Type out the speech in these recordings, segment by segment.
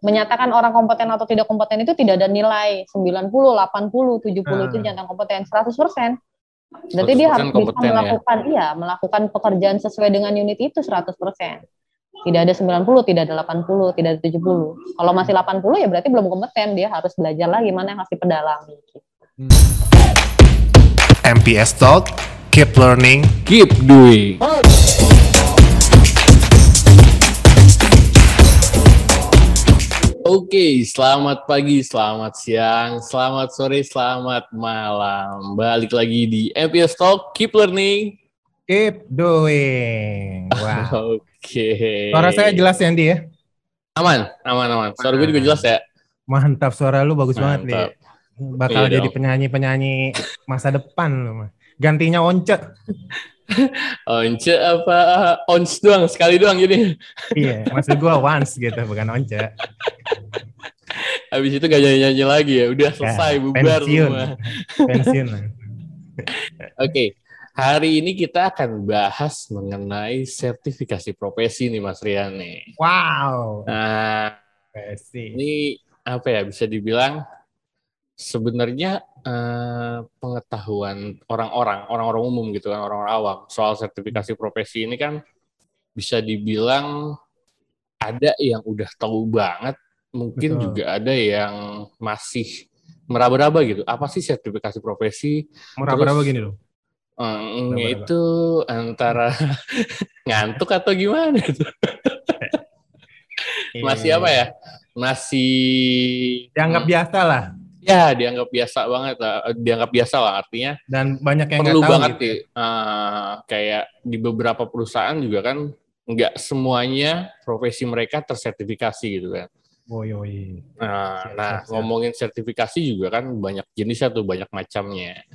menyatakan orang kompeten atau tidak kompeten itu tidak ada nilai 90, 80, 70 hmm. itu dinyatakan kompeten 100 persen. Berarti dia harus bisa ya? melakukan ya? iya melakukan pekerjaan sesuai dengan unit itu 100 persen. Tidak ada 90, tidak ada 80, tidak ada 70. Kalau masih 80 ya berarti belum kompeten, dia harus belajar lagi mana yang harus diperdalami. Hmm. MPS Talk, keep learning, keep doing. Oke, selamat pagi, selamat siang, selamat sore, selamat malam. Balik lagi di MPS Talk, keep learning, keep doing. Wow. Oke. Okay. Suara saya jelas ya, Andi ya? Aman, aman, aman. Suara gue juga jelas ya. Mantap, suara lu bagus Mantap. banget nih. Bakal iya jadi penyanyi-penyanyi masa depan lu. Gantinya Once. once apa ons doang sekali doang jadi iya maksud gua once gitu bukan once habis itu gak nyanyi nyanyi lagi ya udah ya, selesai ya, bubar pensiun. semua pensiun oke okay. hari ini kita akan bahas mengenai sertifikasi profesi nih Mas Rian nih wow nah profesi ini apa ya bisa dibilang sebenarnya eh, pengetahuan orang-orang, orang-orang umum gitu kan, orang-orang awam soal sertifikasi profesi ini kan bisa dibilang ada yang udah tahu banget, mungkin Betul. juga ada yang masih meraba-raba gitu. Apa sih sertifikasi profesi? Meraba-raba gini loh. Um, itu antara ngantuk atau gimana itu? Masih apa ya? Masih dianggap hmm, biasa lah Ya, dianggap biasa banget lah. Dianggap biasa lah artinya. Dan banyak yang perlu tahu banget gitu. Uh, kayak di beberapa perusahaan juga kan nggak semuanya profesi mereka tersertifikasi gitu kan. Oh, iya, iya. Nah, siap, nah siap, siap. ngomongin sertifikasi juga kan banyak jenisnya tuh, banyak macamnya.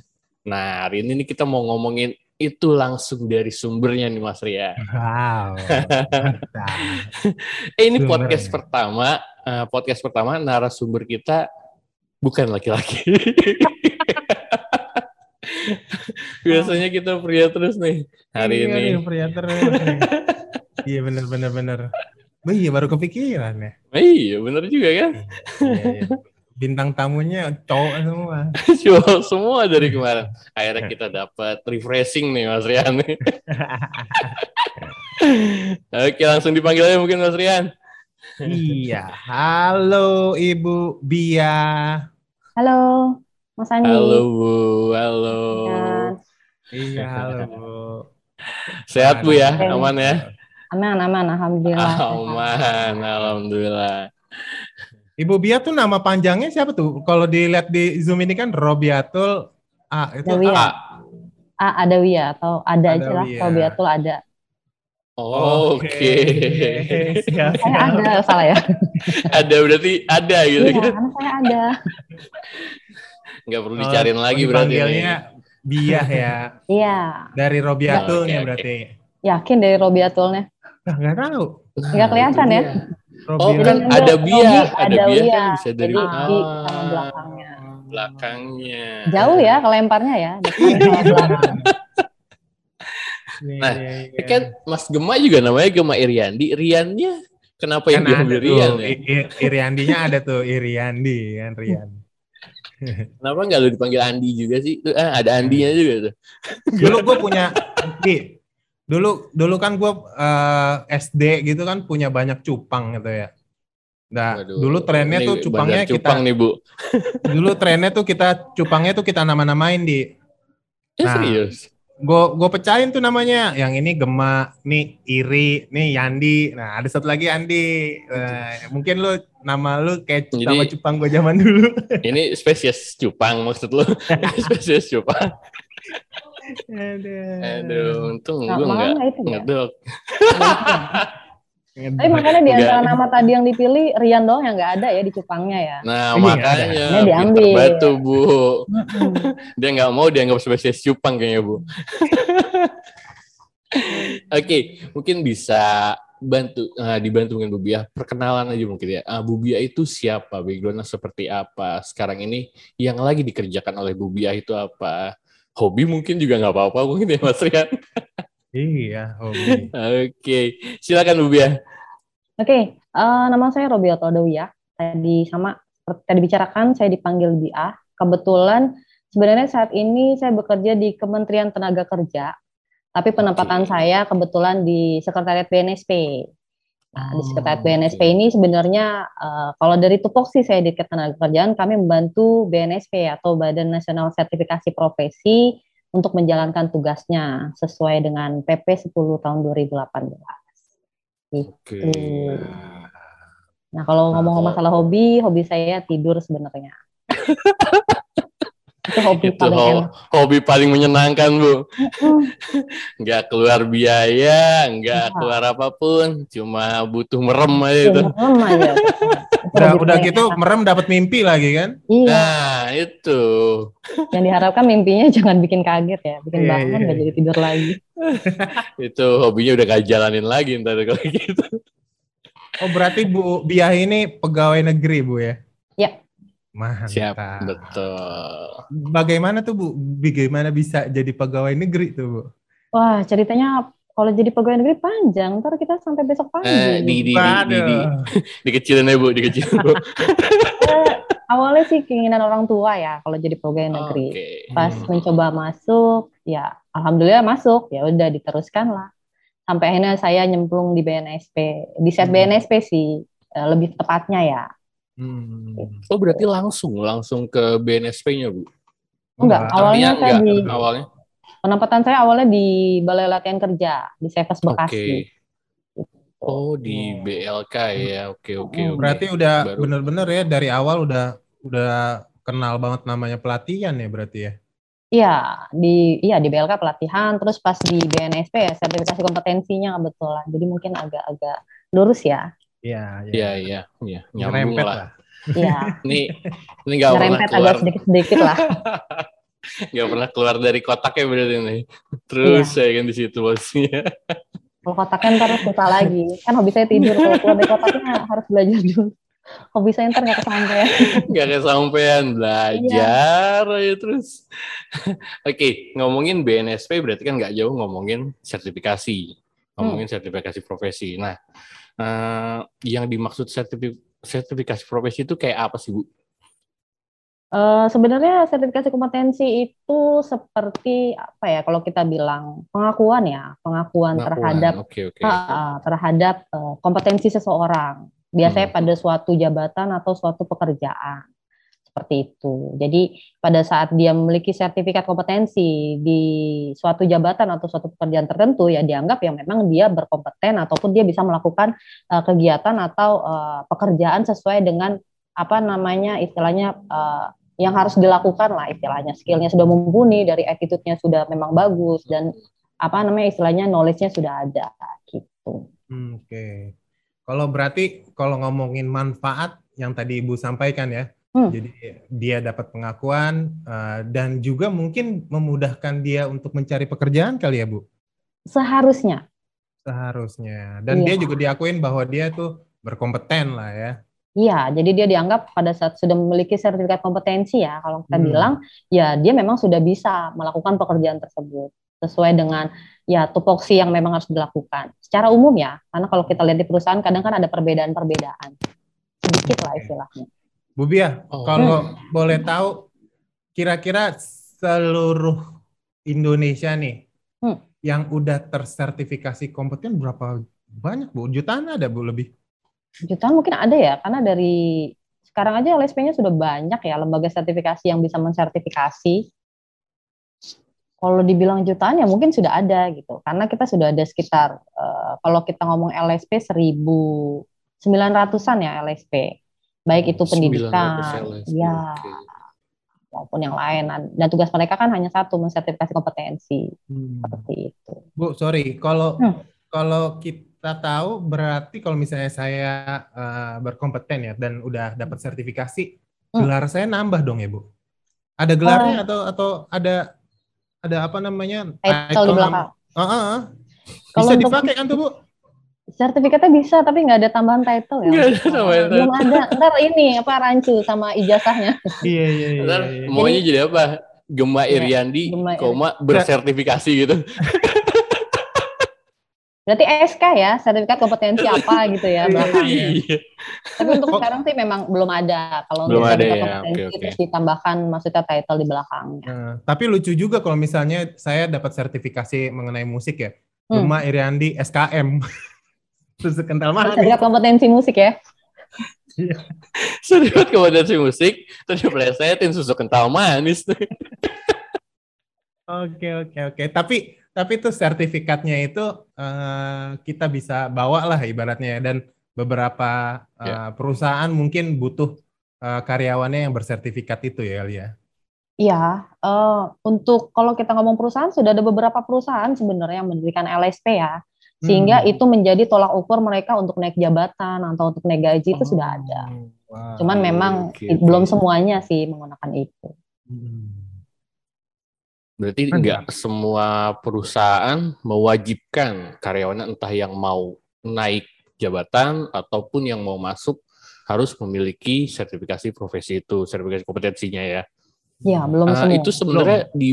Nah, hari ini nih kita mau ngomongin itu langsung dari sumbernya nih Mas Ria. Wow. eh, ini Sumber. podcast pertama, uh, podcast pertama narasumber kita bukan laki-laki. Biasanya kita pria terus nih hari iya, ini. Iya, pria terus. iya benar benar benar. Oh, iya baru kepikiran ya. Oh, iya benar juga kan. iya, iya. Bintang tamunya cowok semua. cowok semua dari kemarin. Akhirnya kita dapat refreshing nih Mas Rian. Oke langsung dipanggil aja mungkin Mas Rian iya. Halo Ibu Bia. Halo Mas Andi. Halo Bu. Halo. Iya, halo Bu. Sehat Bu ya? Aman ya? Aman, aman. Alhamdulillah. Aman, alhamdulillah. Ibu Bia tuh nama panjangnya siapa tuh? Kalau dilihat di Zoom ini kan Robiatul A itu Adawia. A. A ada Wia atau ada aja lah. Robiatul ada. Oh, Oke. Okay. Okay. saya ada salah ya. ada berarti ada gitu. Iya, kan saya ada. Enggak perlu dicariin oh, lagi berarti. Panggilnya Biah ya. Iya. Dari Robiatulnya okay, berarti. Yakin dari Robiatulnya? Nah, enggak tahu. Enggak kelihatan ya. Oh, kan ada Biah, ada Biah kan bisa dari ah, sama belakangnya. Belakangnya. Jauh ya kelemparnya ya. Nah, iya, iya. kan Mas Gema juga namanya Gema Iriandi. Riannya kenapa yang kan diambil Rian ya? Iriandinya ada tuh Iriandi kan Rian. Kenapa nggak lu dipanggil Andi juga sih? Tuh, ah, ada Andinya juga tuh. Dulu gue punya di dulu dulu kan gue uh, SD gitu kan punya banyak cupang gitu ya. Nah, Waduh, dulu trennya tuh cupangnya cupang kita nih, Bu. dulu trennya tuh kita cupangnya tuh kita nama-namain di. Ya, nah, serius? gue gue pecahin tuh namanya yang ini Gema nih Iri nih Yandi nah ada satu lagi Andi nah, mungkin lu nama lu kayak Jadi, nama cupang gue zaman dulu ini spesies cupang maksud lu spesies cupang aduh aduh untung nah, gue nggak ya? ngedok Tapi makanya di antara nama tadi yang dipilih Rian doang yang nggak ada ya di cupangnya ya. Nah Ini makanya dia diambil. Batu bu. dia nggak mau dianggap spesies cupang kayaknya bu. Oke, okay, mungkin bisa bantu uh, dibantu dengan Bu Bia perkenalan aja mungkin ya. Uh, Bu Bia itu siapa? Backgroundnya seperti apa? Sekarang ini yang lagi dikerjakan oleh Bu Bia itu apa? Hobi mungkin juga nggak apa-apa mungkin ya Mas Rian. Iya, hobi. Oke, silakan Bu Bia. Oke, okay, uh, nama saya Robiato ya. Tadi sama tadi bicarakan saya dipanggil BA. Kebetulan sebenarnya saat ini saya bekerja di Kementerian Tenaga Kerja, tapi penempatan okay. saya kebetulan di Sekretariat BNSP. Nah, di Sekretariat oh, BNSP okay. ini sebenarnya uh, kalau dari tupoksi saya di Ketenagakerjaan kami membantu BNSP atau Badan Nasional Sertifikasi Profesi untuk menjalankan tugasnya sesuai dengan PP 10 tahun 2018. Gitu. Oke. Nah, kalau nah, ngomong masalah hobi, hobi saya tidur sebenarnya. itu hobi itu paling ho hobi paling menyenangkan bu. Nggak keluar biaya nggak ya. keluar apa pun cuma butuh merem aja itu. merem aja udah udah gitu merem dapat mimpi lagi kan? Iya. nah itu. Yang diharapkan mimpinya jangan bikin kaget ya bikin yeah, bangun nggak yeah. jadi tidur lagi. Itu hobinya udah gak jalanin lagi ntar kalau gitu. Oh berarti bu Biah ini pegawai negeri bu ya Mantap. Siap, betul. Bagaimana tuh Bu? Bagaimana bisa jadi pegawai negeri tuh Bu? Wah, ceritanya kalau jadi pegawai negeri panjang, ntar kita sampai besok pagi. Eh, di, di, di, di, di, dikecilin ya Bu, dikecilin Bu. eh, awalnya sih keinginan orang tua ya kalau jadi pegawai negeri. Okay. Pas hmm. mencoba masuk, ya alhamdulillah masuk, ya udah diteruskan lah. Sampai akhirnya saya nyemplung di BNSP, di set hmm. BNSP sih eh, lebih tepatnya ya Hmm. Oh berarti langsung langsung ke BNSP-nya bu? Enggak, awalnya saya enggak, di awalnya. Penempatan saya awalnya di Balai Latihan Kerja di Seves Bekasi. Okay. Oh di BLK ya, oke oke. Oh, berarti udah bener-bener ya dari awal udah udah kenal banget namanya pelatihan ya berarti ya? Iya di iya di BLK pelatihan, terus pas di BNSP ya sertifikasi kompetensinya kebetulan. Jadi mungkin agak-agak lurus ya. Iya, iya, iya, iya, nyambung lah. lah. Iya. ini ini nggak pernah keluar sedikit-sedikit lah. Nggak pernah keluar dari kotaknya berarti ini. Terus ya. saya kan di situ. Kalau kotaknya ntar susah lagi. Kan hobi saya tidur. Kalau keluar dari kotaknya harus belajar dulu. Hobi saya ntar nggak kesampaian. Nggak kesampaian. Belajar iya. ya terus. Oke, ngomongin BNSP berarti kan nggak jauh ngomongin sertifikasi. Ngomongin hmm. sertifikasi profesi. Nah, uh, yang dimaksud sertifikasi, sertifikasi profesi itu kayak apa sih Bu? Uh, sebenarnya sertifikasi kompetensi itu seperti apa ya kalau kita bilang pengakuan ya pengakuan, pengakuan terhadap okay, okay. Uh, terhadap uh, kompetensi seseorang biasanya hmm. pada suatu jabatan atau suatu pekerjaan seperti itu. Jadi pada saat dia memiliki sertifikat kompetensi di suatu jabatan atau suatu pekerjaan tertentu ya dianggap yang memang dia berkompeten ataupun dia bisa melakukan uh, kegiatan atau uh, pekerjaan sesuai dengan apa namanya istilahnya uh, yang harus dilakukan lah istilahnya skillnya sudah mumpuni dari attitude-nya sudah memang bagus dan apa namanya istilahnya knowledge-nya sudah ada gitu. Hmm, Oke. Okay. Kalau berarti kalau ngomongin manfaat yang tadi Ibu sampaikan ya, Hmm. Jadi dia dapat pengakuan uh, dan juga mungkin memudahkan dia untuk mencari pekerjaan kali ya Bu? Seharusnya. Seharusnya. Dan iya. dia juga diakuin bahwa dia tuh berkompeten lah ya. Iya, jadi dia dianggap pada saat sudah memiliki sertifikat kompetensi ya, kalau kita hmm. bilang, ya dia memang sudah bisa melakukan pekerjaan tersebut sesuai dengan ya tupoksi yang memang harus dilakukan. Secara umum ya, karena kalau kita lihat di perusahaan kadang kan ada perbedaan-perbedaan sedikit lah istilahnya. Bu Bia, oh. kalau hmm. boleh tahu kira-kira seluruh Indonesia nih hmm. yang udah tersertifikasi kompeten berapa banyak Bu? Jutaan ada Bu lebih? Jutaan mungkin ada ya, karena dari sekarang aja LSP-nya sudah banyak ya lembaga sertifikasi yang bisa mensertifikasi. Kalau dibilang jutaan ya mungkin sudah ada gitu, karena kita sudah ada sekitar uh, kalau kita ngomong LSP 1.900-an ya LSP baik itu pendidikan, ya, maupun yang lain. Dan tugas mereka kan hanya satu, mensertifikasi kompetensi hmm. seperti itu. Bu, sorry, kalau hmm. kalau kita tahu berarti kalau misalnya saya uh, berkompeten ya dan udah dapat sertifikasi, hmm. gelar saya nambah dong ya, Bu? Ada gelarnya uh, atau atau ada ada apa namanya? Title, di belakang. Uh, uh, uh. Bisa dipakai kan tuh, Bu? Sertifikatnya bisa, tapi nggak ada tambahan title ya. Nggak ada tambahan Belum ada. Ntar ini apa rancu sama ijazahnya. iya iya iya. Ntar iya. maunya jadi apa? Gema iya, Iriandi, koma bersertifikasi gitu. Berarti SK ya, sertifikat kompetensi apa gitu ya belakangnya. Iya. Tapi untuk sekarang sih memang belum ada. Kalau belum ada ya. kompetensi okay, okay. terus ditambahkan maksudnya title di belakangnya. Nah, tapi lucu juga kalau misalnya saya dapat sertifikasi mengenai musik ya. Hmm. Rumah Iriandi SKM. Susu kental manis. Sertifikat kompetensi musik ya. Iya. Sertifikat kompetensi musik, terus plesetin susu kental manis. Oke oke oke. Tapi tapi itu sertifikatnya itu uh, kita bisa bawa lah ibaratnya ya. dan beberapa uh, yeah. perusahaan mungkin butuh uh, karyawannya yang bersertifikat itu ya Elia. Iya, uh, untuk kalau kita ngomong perusahaan sudah ada beberapa perusahaan sebenarnya yang mendirikan LSP ya, sehingga hmm. itu menjadi tolak ukur mereka untuk naik jabatan atau untuk naik gaji itu oh, sudah ada. Wow, Cuman memang okay. belum semuanya sih menggunakan itu. Hmm. Berarti enggak semua perusahaan mewajibkan karyawannya entah yang mau naik jabatan ataupun yang mau masuk harus memiliki sertifikasi profesi itu, sertifikasi kompetensinya ya. Ya, belum uh, semua. Itu sebenarnya belum. di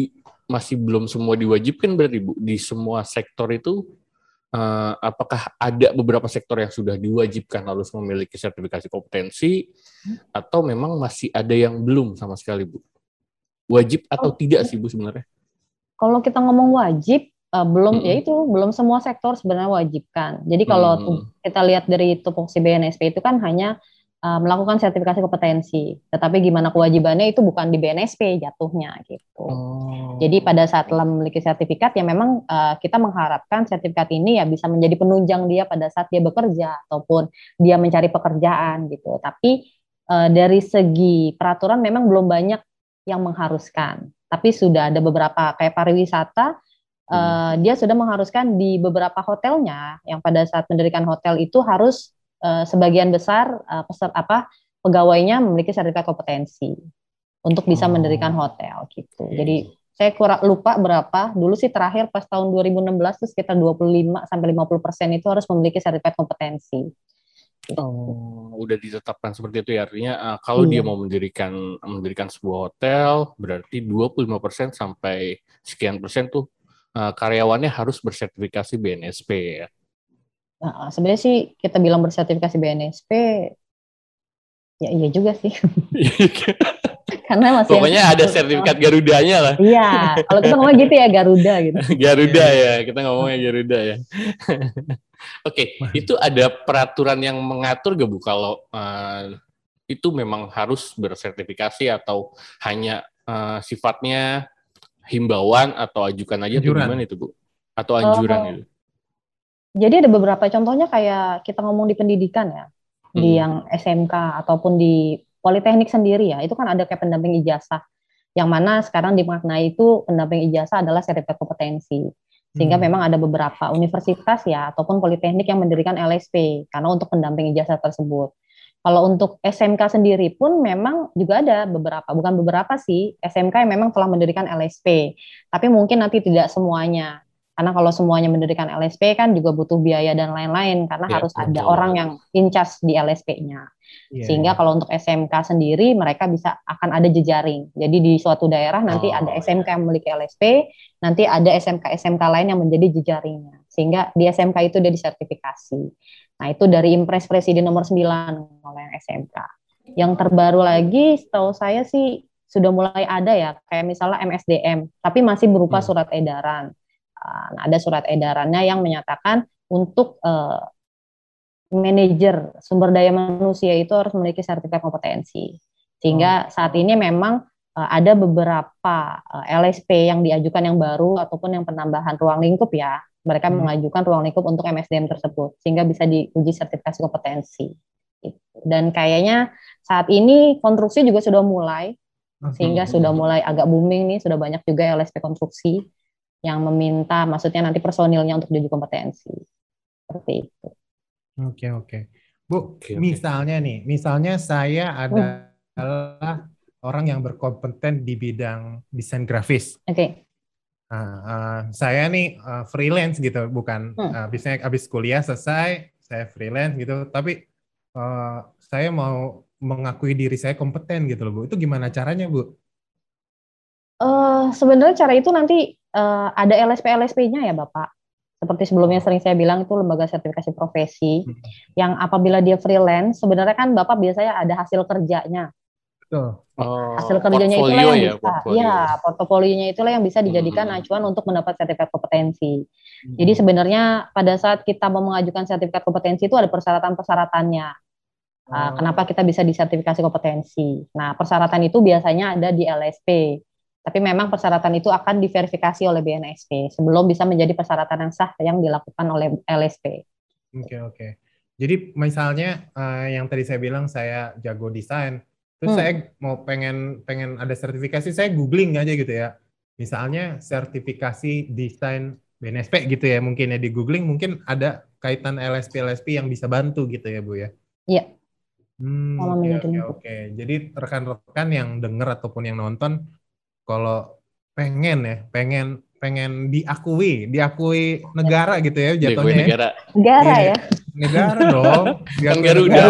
masih belum semua diwajibkan berarti Bu. Di semua sektor itu uh, apakah ada beberapa sektor yang sudah diwajibkan harus memiliki sertifikasi kompetensi hmm. atau memang masih ada yang belum sama sekali Bu? Wajib atau oh. tidak sih Bu sebenarnya? Kalau kita ngomong wajib, uh, belum hmm. ya itu belum semua sektor sebenarnya wajibkan. Jadi kalau hmm. kita lihat dari tupoksi BNSP itu kan hanya uh, melakukan sertifikasi kompetensi, tetapi gimana kewajibannya itu bukan di BNSP jatuhnya gitu. Oh. Jadi pada saat telah memiliki sertifikat ya memang uh, kita mengharapkan sertifikat ini ya bisa menjadi penunjang dia pada saat dia bekerja ataupun dia mencari pekerjaan gitu. Tapi uh, dari segi peraturan memang belum banyak yang mengharuskan tapi sudah ada beberapa kayak pariwisata hmm. uh, dia sudah mengharuskan di beberapa hotelnya yang pada saat mendirikan hotel itu harus uh, sebagian besar uh, peser, apa pegawainya memiliki sertifikat kompetensi untuk bisa oh. mendirikan hotel gitu. Okay. Jadi saya kurang lupa berapa. Dulu sih terakhir pas tahun 2016 itu sekitar 25 sampai 50 persen itu harus memiliki sertifikat kompetensi. Oh, udah ditetapkan seperti itu ya. Artinya uh, kalau iya. dia mau mendirikan mendirikan sebuah hotel, berarti 25% sampai sekian persen tuh uh, karyawannya harus bersertifikasi BNSP ya. Nah, sebenarnya sih kita bilang bersertifikasi BNSP ya iya juga sih. Karena masih Pokoknya yang... ada sertifikat Garudanya lah. Iya, kalau kita ngomong gitu ya Garuda gitu. Garuda ya, kita ngomongnya Garuda ya. Oke, okay, itu ada peraturan yang mengatur gak Bu kalau uh, itu memang harus bersertifikasi atau hanya uh, sifatnya himbauan atau ajukan aja anjuran. atau gimana itu Bu? Atau anjuran uh, gitu? Jadi ada beberapa contohnya kayak kita ngomong di pendidikan ya, hmm. di yang SMK ataupun di politeknik sendiri ya, itu kan ada kayak pendamping ijazah yang mana sekarang dimaknai itu pendamping ijazah adalah sertifikat kompetensi. Sehingga hmm. memang ada beberapa universitas ya ataupun politeknik yang mendirikan LSP karena untuk pendamping ijazah tersebut. Kalau untuk SMK sendiri pun memang juga ada beberapa, bukan beberapa sih, SMK yang memang telah mendirikan LSP. Tapi mungkin nanti tidak semuanya. Karena kalau semuanya mendirikan LSP kan juga butuh biaya dan lain-lain karena ya, harus betul. ada orang yang incas di LSP-nya. Yeah. Sehingga iya. kalau untuk SMK sendiri mereka bisa akan ada jejaring. Jadi di suatu daerah nanti oh. ada SMK yang memiliki LSP, nanti ada SMK-SMK lain yang menjadi jejaringnya. Sehingga di SMK itu dia disertifikasi. Nah, itu dari Impres Presiden nomor 9 oleh SMK. Yang terbaru lagi setahu saya sih sudah mulai ada ya, kayak misalnya MSDM, tapi masih berupa hmm. surat edaran. Nah, ada surat edarannya yang menyatakan untuk uh, manajer sumber daya manusia itu harus memiliki sertifikat kompetensi. Sehingga oh. saat ini memang uh, ada beberapa uh, eh, LSP yang diajukan yang baru ataupun yang penambahan ruang lingkup ya. Mereka hmm. mengajukan ruang lingkup untuk MSDM tersebut sehingga bisa diuji sertifikasi kompetensi. Dan kayaknya saat ini konstruksi juga sudah mulai sehingga sudah mulai agak booming nih, sudah banyak juga LSP konstruksi yang meminta maksudnya nanti personilnya untuk diuji kompetensi. Seperti itu. Oke, oke. Bu, oke, misalnya nih, misalnya saya adalah hmm. orang yang berkompeten di bidang desain grafis. Oke. Okay. Nah, uh, saya nih uh, freelance gitu, bukan hmm. uh, biasanya habis kuliah selesai, saya freelance gitu, tapi uh, saya mau mengakui diri saya kompeten gitu loh, Bu. Itu gimana caranya, Bu? Uh, sebenarnya cara itu nanti uh, ada LSP LSP-nya ya, Bapak seperti sebelumnya sering saya bilang itu lembaga sertifikasi profesi hmm. yang apabila dia freelance sebenarnya kan Bapak biasanya ada hasil kerjanya. Betul. Oh, hasil kerjanya itu yang ya, bisa, portfolio. ya portofolionya itulah yang bisa dijadikan hmm. acuan untuk mendapat sertifikat kompetensi. Hmm. Jadi sebenarnya pada saat kita mau mengajukan sertifikat kompetensi itu ada persyaratan-persyaratannya. Oh. kenapa kita bisa disertifikasi kompetensi? Nah, persyaratan itu biasanya ada di LSP. Tapi memang persyaratan itu akan diverifikasi oleh BNSP sebelum bisa menjadi persyaratan yang sah yang dilakukan oleh LSP. Oke okay, oke. Okay. Jadi misalnya uh, yang tadi saya bilang saya jago desain, terus hmm. saya mau pengen pengen ada sertifikasi, saya googling aja gitu ya. Misalnya sertifikasi desain BNSP gitu ya, mungkin ya di googling mungkin ada kaitan LSP LSP yang bisa bantu gitu ya bu ya. Iya. Hmm, oke okay, oke. Okay. Jadi rekan-rekan yang dengar ataupun yang nonton kalau pengen ya, pengen pengen diakui, diakui negara gitu ya jatuhnya. Ya. negara. Negara ya. Negara dong. Kan Garuda,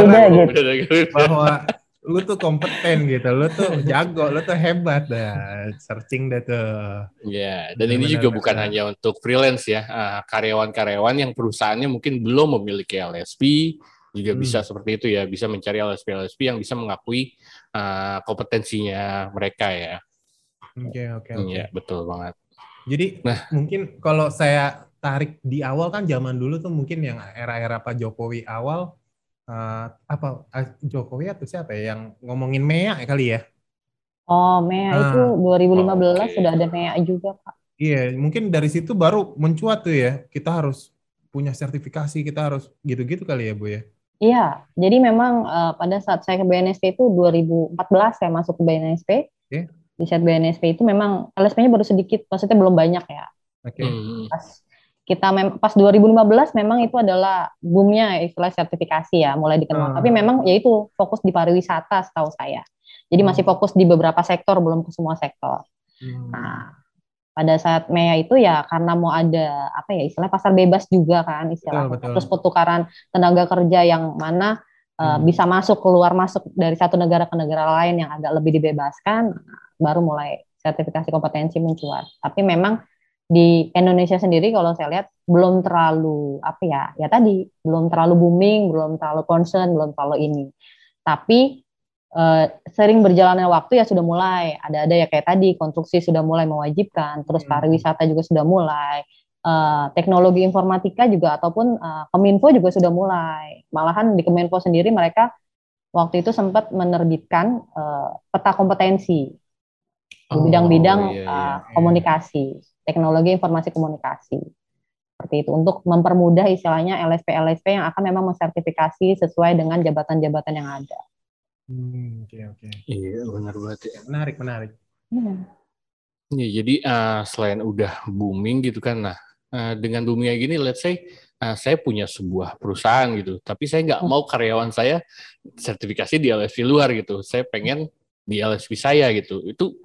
gitu. Bahwa lu tuh kompeten gitu, lu tuh jago, lu tuh hebat dah, searching dah tuh. Ya, dan Benar ini juga bukan hanya untuk freelance ya, ah, karyawan-karyawan yang perusahaannya mungkin belum memiliki LSP juga hmm. bisa seperti itu ya, bisa mencari LSP LSP yang bisa mengakui uh, kompetensinya mereka ya. Oke oke oke. Iya betul banget. Jadi nah mungkin kalau saya tarik di awal kan zaman dulu tuh mungkin yang era-era Pak Jokowi awal uh, apa uh, Jokowi atau siapa ya yang ngomongin MEA ya kali ya? Oh MEA nah, itu 2015 oh, okay. sudah ada MEA juga Pak. Iya mungkin dari situ baru mencuat tuh ya kita harus punya sertifikasi kita harus gitu-gitu kali ya Bu ya. Iya, jadi memang uh, pada saat saya ke BNSP itu 2014 saya masuk ke BNSP. Okay di set BNSP itu memang LSP-nya baru sedikit, maksudnya belum banyak ya. Oke. Okay. Hmm. Pas kita mem pas 2015 memang itu adalah boomnya istilah sertifikasi ya, mulai dikenal. Hmm. Tapi memang ya itu fokus di pariwisata setahu saya. Jadi hmm. masih fokus di beberapa sektor, belum ke semua sektor. Hmm. Nah, pada saat Mea itu ya karena mau ada apa ya istilah pasar bebas juga kan istilah betul, betul. terus pertukaran tenaga kerja yang mana uh, bisa masuk keluar masuk dari satu negara ke negara lain yang agak lebih dibebaskan baru mulai sertifikasi kompetensi mencuat. Tapi memang di Indonesia sendiri kalau saya lihat belum terlalu apa ya ya tadi belum terlalu booming belum terlalu concern belum terlalu ini tapi eh, sering berjalannya waktu ya sudah mulai ada ada ya kayak tadi konstruksi sudah mulai mewajibkan terus hmm. pariwisata juga sudah mulai eh, teknologi informatika juga ataupun eh, kominfo juga sudah mulai malahan di kominfo sendiri mereka waktu itu sempat menerbitkan eh, peta kompetensi di bidang-bidang oh, iya, iya, uh, komunikasi, teknologi informasi komunikasi. Seperti itu untuk mempermudah istilahnya LSP-LSP yang akan memang mensertifikasi sesuai dengan jabatan-jabatan yang ada. Hmm, oke okay, oke. Okay. Iya, benar banget ya. Menarik, menarik. Iya. Ya, jadi uh, selain udah booming gitu kan, nah uh, dengan boomingnya gini, let's say uh, saya punya sebuah perusahaan gitu, tapi saya nggak mau karyawan saya sertifikasi di LSP luar gitu. Saya pengen di LSP saya gitu. Itu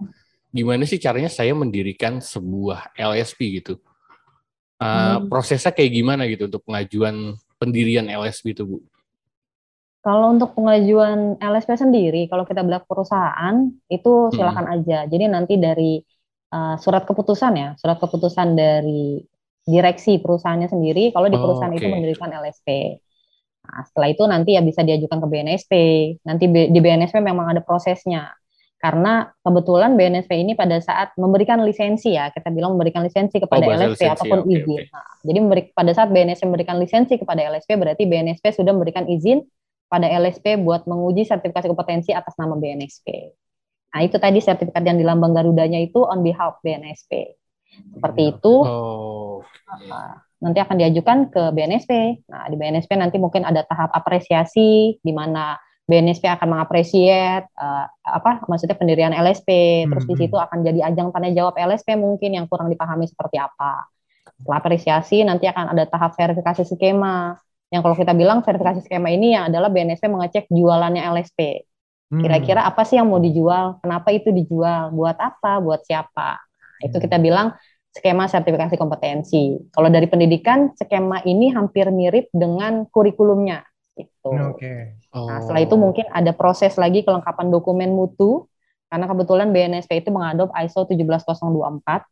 gimana sih caranya saya mendirikan sebuah LSP gitu? Uh, hmm. Prosesnya kayak gimana gitu untuk pengajuan pendirian LSP itu, Bu? Kalau untuk pengajuan LSP sendiri, kalau kita bilang perusahaan, itu hmm. silakan hmm. aja. Jadi nanti dari uh, surat keputusan ya, surat keputusan dari direksi perusahaannya sendiri, kalau di perusahaan oh, okay. itu mendirikan LSP. Nah, setelah itu nanti ya bisa diajukan ke BNSP. Nanti di BNSP memang ada prosesnya karena kebetulan BNSP ini pada saat memberikan lisensi ya kita bilang memberikan lisensi kepada oh, LSP lisensi, ataupun okay, izin. Okay. Nah, jadi memberi, pada saat BNSP memberikan lisensi kepada LSP berarti BNSP sudah memberikan izin pada LSP buat menguji sertifikasi kompetensi atas nama BNSP. Nah itu tadi sertifikat yang di lambang Garudanya itu on behalf BNSP. Seperti iya. itu. Oh. Nah, nanti akan diajukan ke BNSP. Nah di BNSP nanti mungkin ada tahap apresiasi di mana BNSP akan mengapresiat uh, apa maksudnya pendirian LSP terus di hmm. situ akan jadi ajang tanya jawab LSP mungkin yang kurang dipahami seperti apa setelah apresiasi nanti akan ada tahap verifikasi skema yang kalau kita bilang verifikasi skema ini yang adalah BNSP mengecek jualannya LSP hmm. kira-kira apa sih yang mau dijual kenapa itu dijual buat apa buat siapa itu kita bilang skema sertifikasi kompetensi kalau dari pendidikan skema ini hampir mirip dengan kurikulumnya gitu. Oke. Okay. Oh. Nah, setelah itu mungkin ada proses lagi kelengkapan dokumen mutu karena kebetulan BNSP itu mengadop ISO 17024.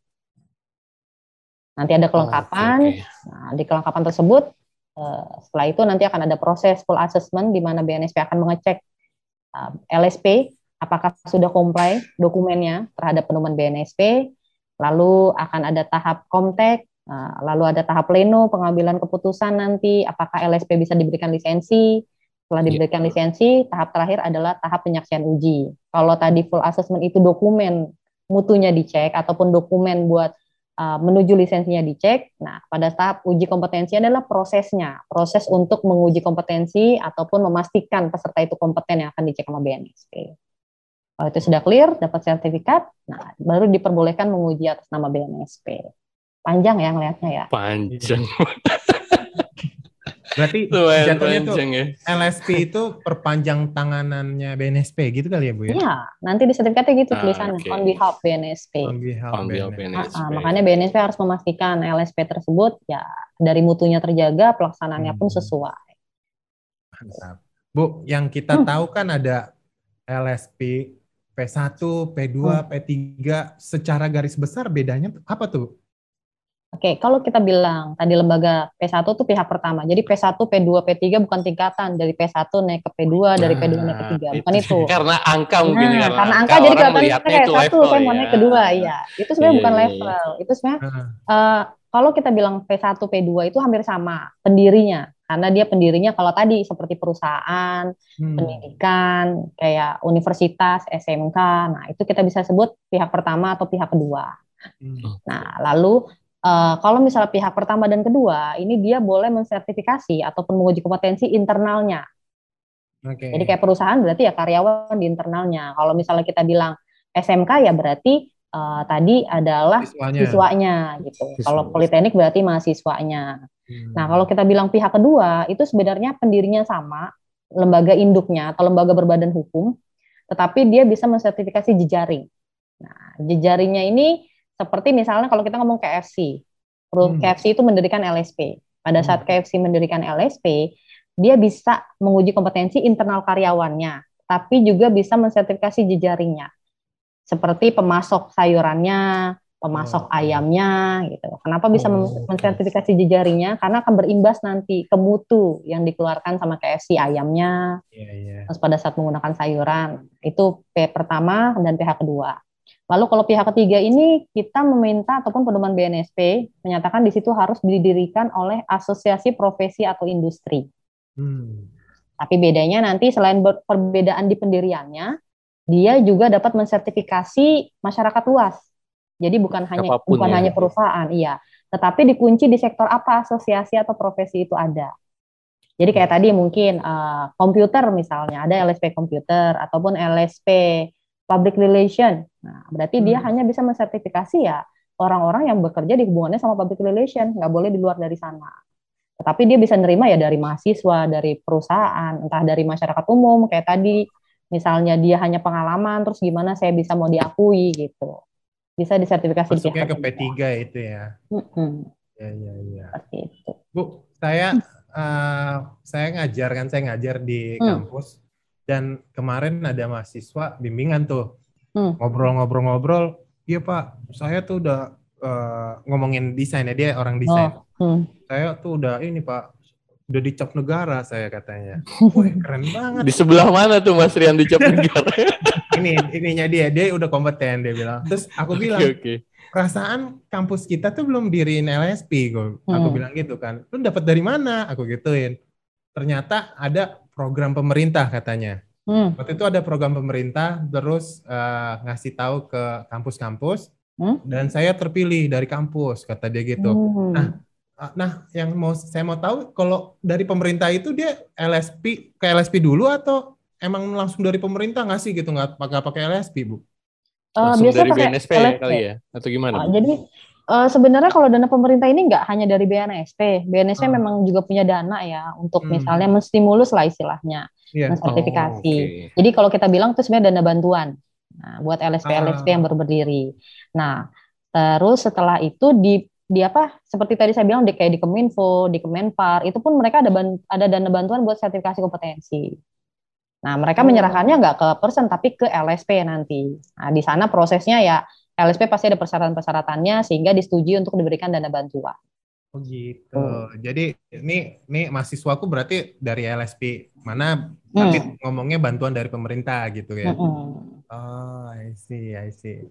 Nanti ada kelengkapan. Oh, okay. Nah, di kelengkapan tersebut uh, setelah itu nanti akan ada proses full assessment di mana BNSP akan mengecek uh, LSP apakah sudah comply dokumennya terhadap pedoman BNSP. Lalu akan ada tahap komtek, uh, lalu ada tahap pleno pengambilan keputusan nanti apakah LSP bisa diberikan lisensi. Setelah iya. diberikan lisensi, tahap terakhir adalah tahap penyaksian uji. Kalau tadi full assessment itu dokumen mutunya dicek ataupun dokumen buat uh, menuju lisensinya dicek. Nah, pada tahap uji kompetensi adalah prosesnya, proses untuk menguji kompetensi ataupun memastikan peserta itu kompeten yang akan dicek sama BNSP. Kalau itu sudah clear, dapat sertifikat, nah baru diperbolehkan menguji atas nama BNSP. Panjang ya ngelihatnya ya. Panjang. Berarti Lumayan jatuhnya tuh ya. LSP itu perpanjang tanganannya BNSP gitu kali ya Bu ya? Iya, nanti di sertifikatnya gitu ah, tulisannya okay. on behalf BNSP. On behalf, on behalf BNSP. Ah, ah, makanya BNSP harus memastikan LSP tersebut ya dari mutunya terjaga, pelaksanaannya hmm. pun sesuai. Mantap. Bu, yang kita hmm. tahu kan ada LSP P1, P2, hmm. P3 secara garis besar bedanya apa tuh? Oke, kalau kita bilang tadi lembaga P1 itu pihak pertama. Jadi P1, P2, P3 bukan tingkatan dari P1 naik ke P2, dari P2 naik ke P3. Bukan itu. itu. Karena angka mungkin nah, karena, karena angka, angka jadi kelihatannya kayak satu, saya mau naik kedua, iya. Itu sebenarnya yeah, bukan yeah, iya. level. Itu sebenarnya uh, kalau kita bilang P1, P2 itu hampir sama pendirinya. Karena dia pendirinya kalau tadi seperti perusahaan, hmm. pendidikan, kayak universitas, SMK. Nah, itu kita bisa sebut pihak pertama atau pihak kedua. Hmm. Nah, lalu Uh, kalau misalnya pihak pertama dan kedua, ini dia boleh mensertifikasi ataupun menguji kompetensi internalnya. Okay. Jadi kayak perusahaan berarti ya karyawan di internalnya. Kalau misalnya kita bilang SMK ya berarti uh, tadi adalah siswanya, siswanya gitu. Siswa. Kalau politeknik berarti mahasiswanya. Hmm. Nah kalau kita bilang pihak kedua itu sebenarnya pendirinya sama, lembaga induknya atau lembaga berbadan hukum, tetapi dia bisa mensertifikasi jejaring. Nah jejaringnya ini seperti misalnya kalau kita ngomong KFC, hmm. KFC itu mendirikan LSP. Pada saat hmm. KFC mendirikan LSP, dia bisa menguji kompetensi internal karyawannya, tapi juga bisa mensertifikasi jejaringnya. Seperti pemasok sayurannya, pemasok oh. ayamnya gitu. Kenapa bisa oh, mensertifikasi jejaringnya? Karena akan berimbas nanti ke mutu yang dikeluarkan sama KFC ayamnya. Yeah, yeah. Terus pada saat menggunakan sayuran, itu P pertama dan pihak kedua. Lalu kalau pihak ketiga ini kita meminta ataupun pedoman BNSP menyatakan di situ harus didirikan oleh asosiasi profesi atau industri. Hmm. Tapi bedanya nanti selain perbedaan di pendiriannya, dia juga dapat mensertifikasi masyarakat luas. Jadi bukan hanya Apa pun bukan ya. hanya perusahaan, iya, tetapi dikunci di sektor apa asosiasi atau profesi itu ada. Jadi kayak tadi mungkin uh, komputer misalnya ada LSP komputer ataupun LSP public relation. Nah, berarti hmm. dia hanya bisa mensertifikasi ya orang-orang yang bekerja di hubungannya sama public relation, nggak boleh di luar dari sana. Tetapi dia bisa nerima ya dari mahasiswa, dari perusahaan, entah dari masyarakat umum, kayak tadi misalnya dia hanya pengalaman, terus gimana saya bisa mau diakui gitu. Bisa disertifikasi Masuknya di ke P3 itu ya. Mm-hmm. Ya, ya, ya. Seperti itu. Bu, saya uh, saya ngajar kan, saya ngajar di mm. kampus dan kemarin ada mahasiswa bimbingan tuh hmm. ngobrol-ngobrol-ngobrol iya pak saya tuh udah uh, ngomongin desain ya dia orang desain oh. hmm. saya tuh udah ini pak udah dicap negara saya katanya wih keren banget di sebelah mana tuh mas Rian dicap negara ini ininya dia dia udah kompeten dia bilang terus aku bilang okay, okay. perasaan kampus kita tuh belum diriin LSP gue hmm. aku bilang gitu kan lu dapat dari mana aku gituin ternyata ada program pemerintah katanya. Hmm. Waktu itu ada program pemerintah terus uh, ngasih tahu ke kampus-kampus hmm? dan saya terpilih dari kampus kata dia gitu. Hmm. Nah, nah yang mau saya mau tahu kalau dari pemerintah itu dia LSP ke LSP dulu atau emang langsung dari pemerintah ngasih gitu nggak pakai pakai LSP bu? Uh, biasa dari BNSP ya kali ya atau gimana? Uh, jadi Uh, sebenarnya kalau dana pemerintah ini nggak hanya dari BNSP, BNSP hmm. memang juga punya dana ya untuk hmm. misalnya menstimulus lah istilahnya, yeah. mensertifikasi. Oh, okay. Jadi kalau kita bilang itu sebenarnya dana bantuan nah, buat LSP ah. LSP yang baru berdiri. Nah, terus setelah itu di di apa seperti tadi saya bilang di kayak di Keminfo, di Kemenpar itu pun mereka ada ban, ada dana bantuan buat sertifikasi kompetensi. Nah, mereka oh. menyerahkannya nggak ke person tapi ke LSP nanti. Nah, di sana prosesnya ya LSP pasti ada persyaratan-persyaratannya sehingga disetujui untuk diberikan dana bantuan. Oh gitu. Hmm. Jadi ini ini mahasiswaku berarti dari LSP mana hmm. tapi ngomongnya bantuan dari pemerintah gitu ya. Hmm. Oh, I see, I see.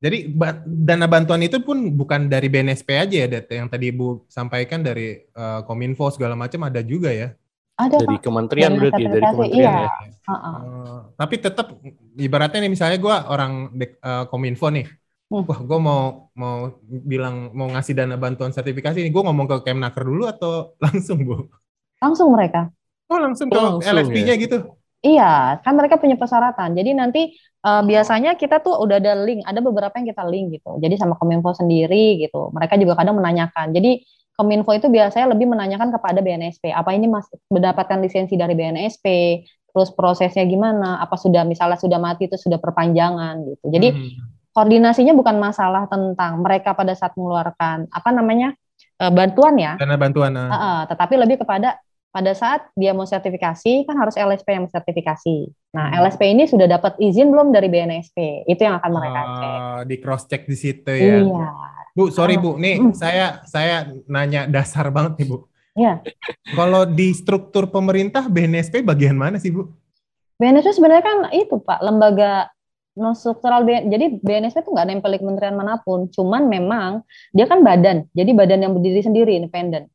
Jadi dana bantuan itu pun bukan dari BNSP aja ya, Det, yang tadi Ibu sampaikan dari uh, Kominfo segala macam ada juga ya. Ada dari Pak. kementerian dari berarti dari kementerian iya. ya. Uh -uh. Uh, tapi tetap ibaratnya nih misalnya gue orang uh, Kominfo nih, hmm. wah gue mau mau bilang mau ngasih dana bantuan sertifikasi ini, gue ngomong ke Kemnaker dulu atau langsung bu? Langsung mereka. Oh langsung ke LSP-nya ya? gitu? Iya, kan mereka punya persyaratan. Jadi nanti uh, biasanya kita tuh udah ada link, ada beberapa yang kita link gitu. Jadi sama Kominfo sendiri gitu. Mereka juga kadang menanyakan. Jadi Kominfo itu biasanya lebih menanyakan kepada BNSP, apa ini mas mendapatkan lisensi dari BNSP, terus prosesnya gimana, apa sudah misalnya sudah mati itu sudah perpanjangan gitu. Jadi hmm. koordinasinya bukan masalah tentang mereka pada saat mengeluarkan apa namanya uh, bantuan ya. Dana bantuan. Uh. Uh, tetapi lebih kepada pada saat dia mau sertifikasi kan harus LSP yang sertifikasi. Nah, hmm. LSP ini sudah dapat izin belum dari BNSP? Itu yang akan mereka cek. Uh, di cross check di situ ya. Iya. Bu, sorry Bu, nih hmm. saya saya nanya dasar banget nih Bu. Iya. Kalau di struktur pemerintah BNSP bagian mana sih Bu? BNSP sebenarnya kan itu Pak, lembaga non struktural jadi BNSP itu nggak nempel di kementerian mana pun, cuman memang dia kan badan, jadi badan yang berdiri sendiri independen.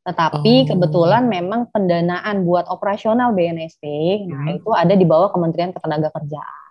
Tetapi oh. kebetulan memang pendanaan buat operasional BNSP, hmm. nah itu ada di bawah Kementerian Ketenagakerjaan.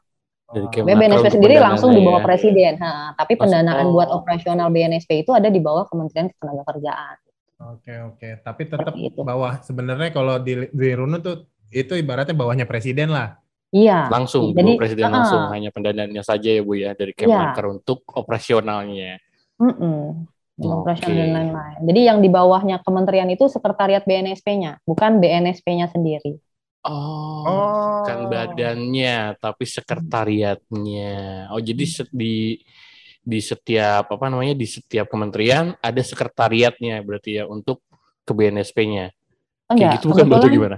Jadi BNSP sendiri langsung di bawah ya. presiden, ha, tapi pendanaan oh. buat operasional BNSP itu ada di bawah Kementerian Ketenagakerjaan. Oke oke, tapi tetap itu. bawah sebenarnya kalau di di Runu tuh itu ibaratnya bawahnya presiden lah. Iya. Langsung, Jadi, presiden uh, langsung hanya pendanaannya saja ya bu ya dari Kemenker iya. untuk operasionalnya. Mm -mm operasional okay. dan lain-lain. Jadi yang di bawahnya kementerian itu sekretariat BNSP-nya, bukan BNSP-nya sendiri. Oh, oh, bukan badannya, tapi sekretariatnya. Oh, jadi di di setiap apa namanya di setiap kementerian ada sekretariatnya berarti ya untuk ke BNSP-nya. Kayak gitu bukan betul gimana?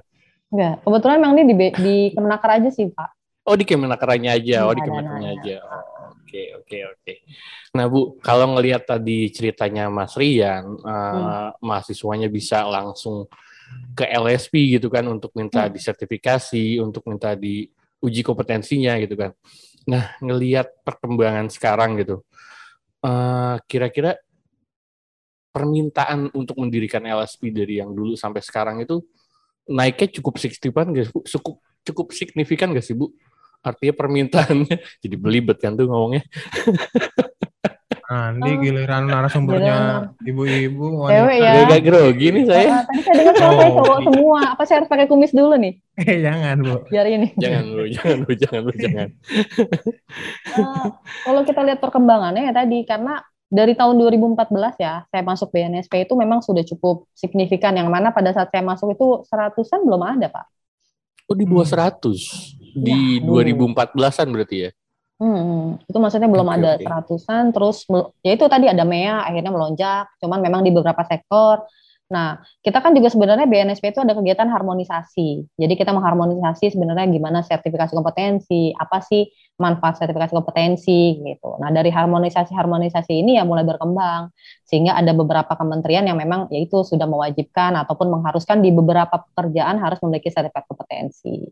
Enggak, kebetulan memang ini di di Kemenaker aja sih, Pak. Oh, di Kemenakernya aja. Oh, di Kemenakernya aja. Oh Oke, oke, oke. Nah, Bu, kalau ngelihat tadi ceritanya Mas Rian, uh, hmm. mahasiswanya bisa langsung ke LSP gitu kan untuk minta hmm. disertifikasi, untuk minta diuji kompetensinya gitu kan. Nah, ngelihat perkembangan sekarang gitu, uh, kira-kira permintaan untuk mendirikan LSP dari yang dulu sampai sekarang itu naiknya cukup signifikan gak, cukup cukup signifikan gak sih Bu? Artinya permintaannya jadi belibet kan tuh ngomongnya Nah, ini giliran narasumbernya ibu-ibu Cewek ya. Gak grogi nih saya. Uh, tadi saya dengar oh, saya cowok semua. Apa saya harus pakai kumis dulu nih? Eh, jangan, Bu. Biar ini. Jangan, Bu. Jangan, Bu. Jangan, Bu. Jangan. uh, kalau kita lihat perkembangannya ya tadi, karena dari tahun 2014 ya, saya masuk BNSP itu memang sudah cukup signifikan. Yang mana pada saat saya masuk itu seratusan belum ada, Pak. Oh, di bawah seratus? Di ya, 2014-an berarti ya? Hmm, itu maksudnya belum okay, ada seratusan, terus ya itu tadi ada MEA akhirnya melonjak, cuman memang di beberapa sektor. Nah, kita kan juga sebenarnya BNSP itu ada kegiatan harmonisasi. Jadi kita mengharmonisasi sebenarnya gimana sertifikasi kompetensi, apa sih manfaat sertifikasi kompetensi gitu. Nah, dari harmonisasi-harmonisasi ini ya mulai berkembang sehingga ada beberapa kementerian yang memang yaitu sudah mewajibkan ataupun mengharuskan di beberapa pekerjaan harus memiliki sertifikat kompetensi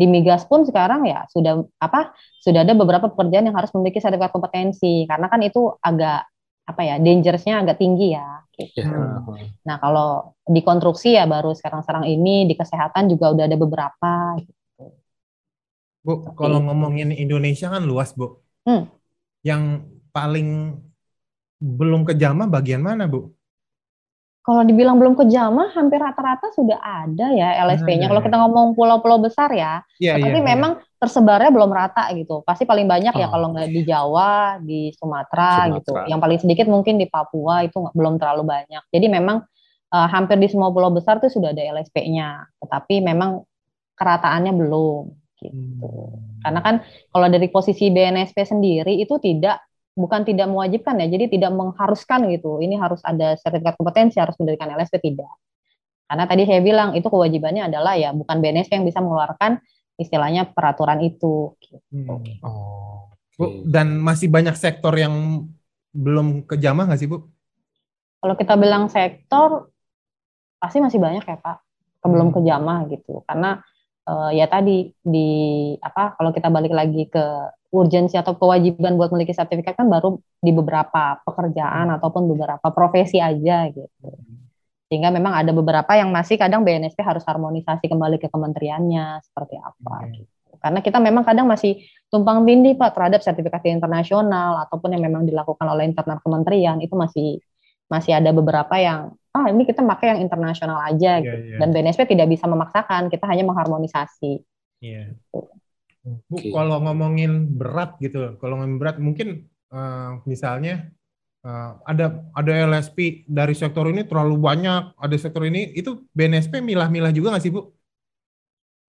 di migas pun sekarang ya sudah apa sudah ada beberapa pekerjaan yang harus memiliki sertifikat kompetensi karena kan itu agak apa ya dangerousnya agak tinggi ya gitu. Yeah. Nah kalau di konstruksi ya baru sekarang-sekarang ini di kesehatan juga udah ada beberapa. Gitu. Bu, kalau ngomongin Indonesia kan luas bu. Hmm. Yang paling belum kejamah bagian mana bu? Kalau dibilang belum kejamah, hampir rata-rata sudah ada ya LSP-nya. Kalau kita ngomong pulau-pulau besar ya, ya tapi ya, memang ya. tersebarnya belum rata gitu. Pasti paling banyak ya oh. ya kalau nggak di Jawa, di Sumatera, Sumatera gitu. Yang paling sedikit mungkin di Papua itu belum terlalu banyak. Jadi memang uh, hampir di semua pulau besar tuh sudah ada LSP-nya. Tetapi memang kerataannya belum gitu. Hmm. Karena kan kalau dari posisi BNSP sendiri itu tidak bukan tidak mewajibkan ya, jadi tidak mengharuskan gitu. Ini harus ada sertifikat kompetensi, harus mendirikan LSP tidak. Karena tadi saya bilang itu kewajibannya adalah ya bukan BNSP yang bisa mengeluarkan istilahnya peraturan itu. Gitu. Hmm. Oh, Bu, dan masih banyak sektor yang belum kejamah nggak sih Bu? Kalau kita bilang sektor, pasti masih banyak ya Pak, belum hmm. kejamah gitu. Karena uh, ya tadi di apa kalau kita balik lagi ke urgensi atau kewajiban buat memiliki sertifikat kan baru di beberapa pekerjaan hmm. ataupun beberapa profesi aja gitu. Sehingga memang ada beberapa yang masih kadang BNSP harus harmonisasi kembali ke kementeriannya seperti apa gitu. Karena kita memang kadang masih tumpang tindih Pak terhadap sertifikasi internasional ataupun yang memang dilakukan oleh internal kementerian itu masih masih ada beberapa yang ah ini kita pakai yang internasional aja yeah, gitu. Yeah. Dan BNSP tidak bisa memaksakan, kita hanya mengharmonisasi. Iya. Yeah. Bu, okay. kalau ngomongin berat gitu, kalau ngomongin berat mungkin uh, misalnya uh, ada ada LSP dari sektor ini terlalu banyak, ada sektor ini itu BNSP milah-milah juga nggak sih Bu?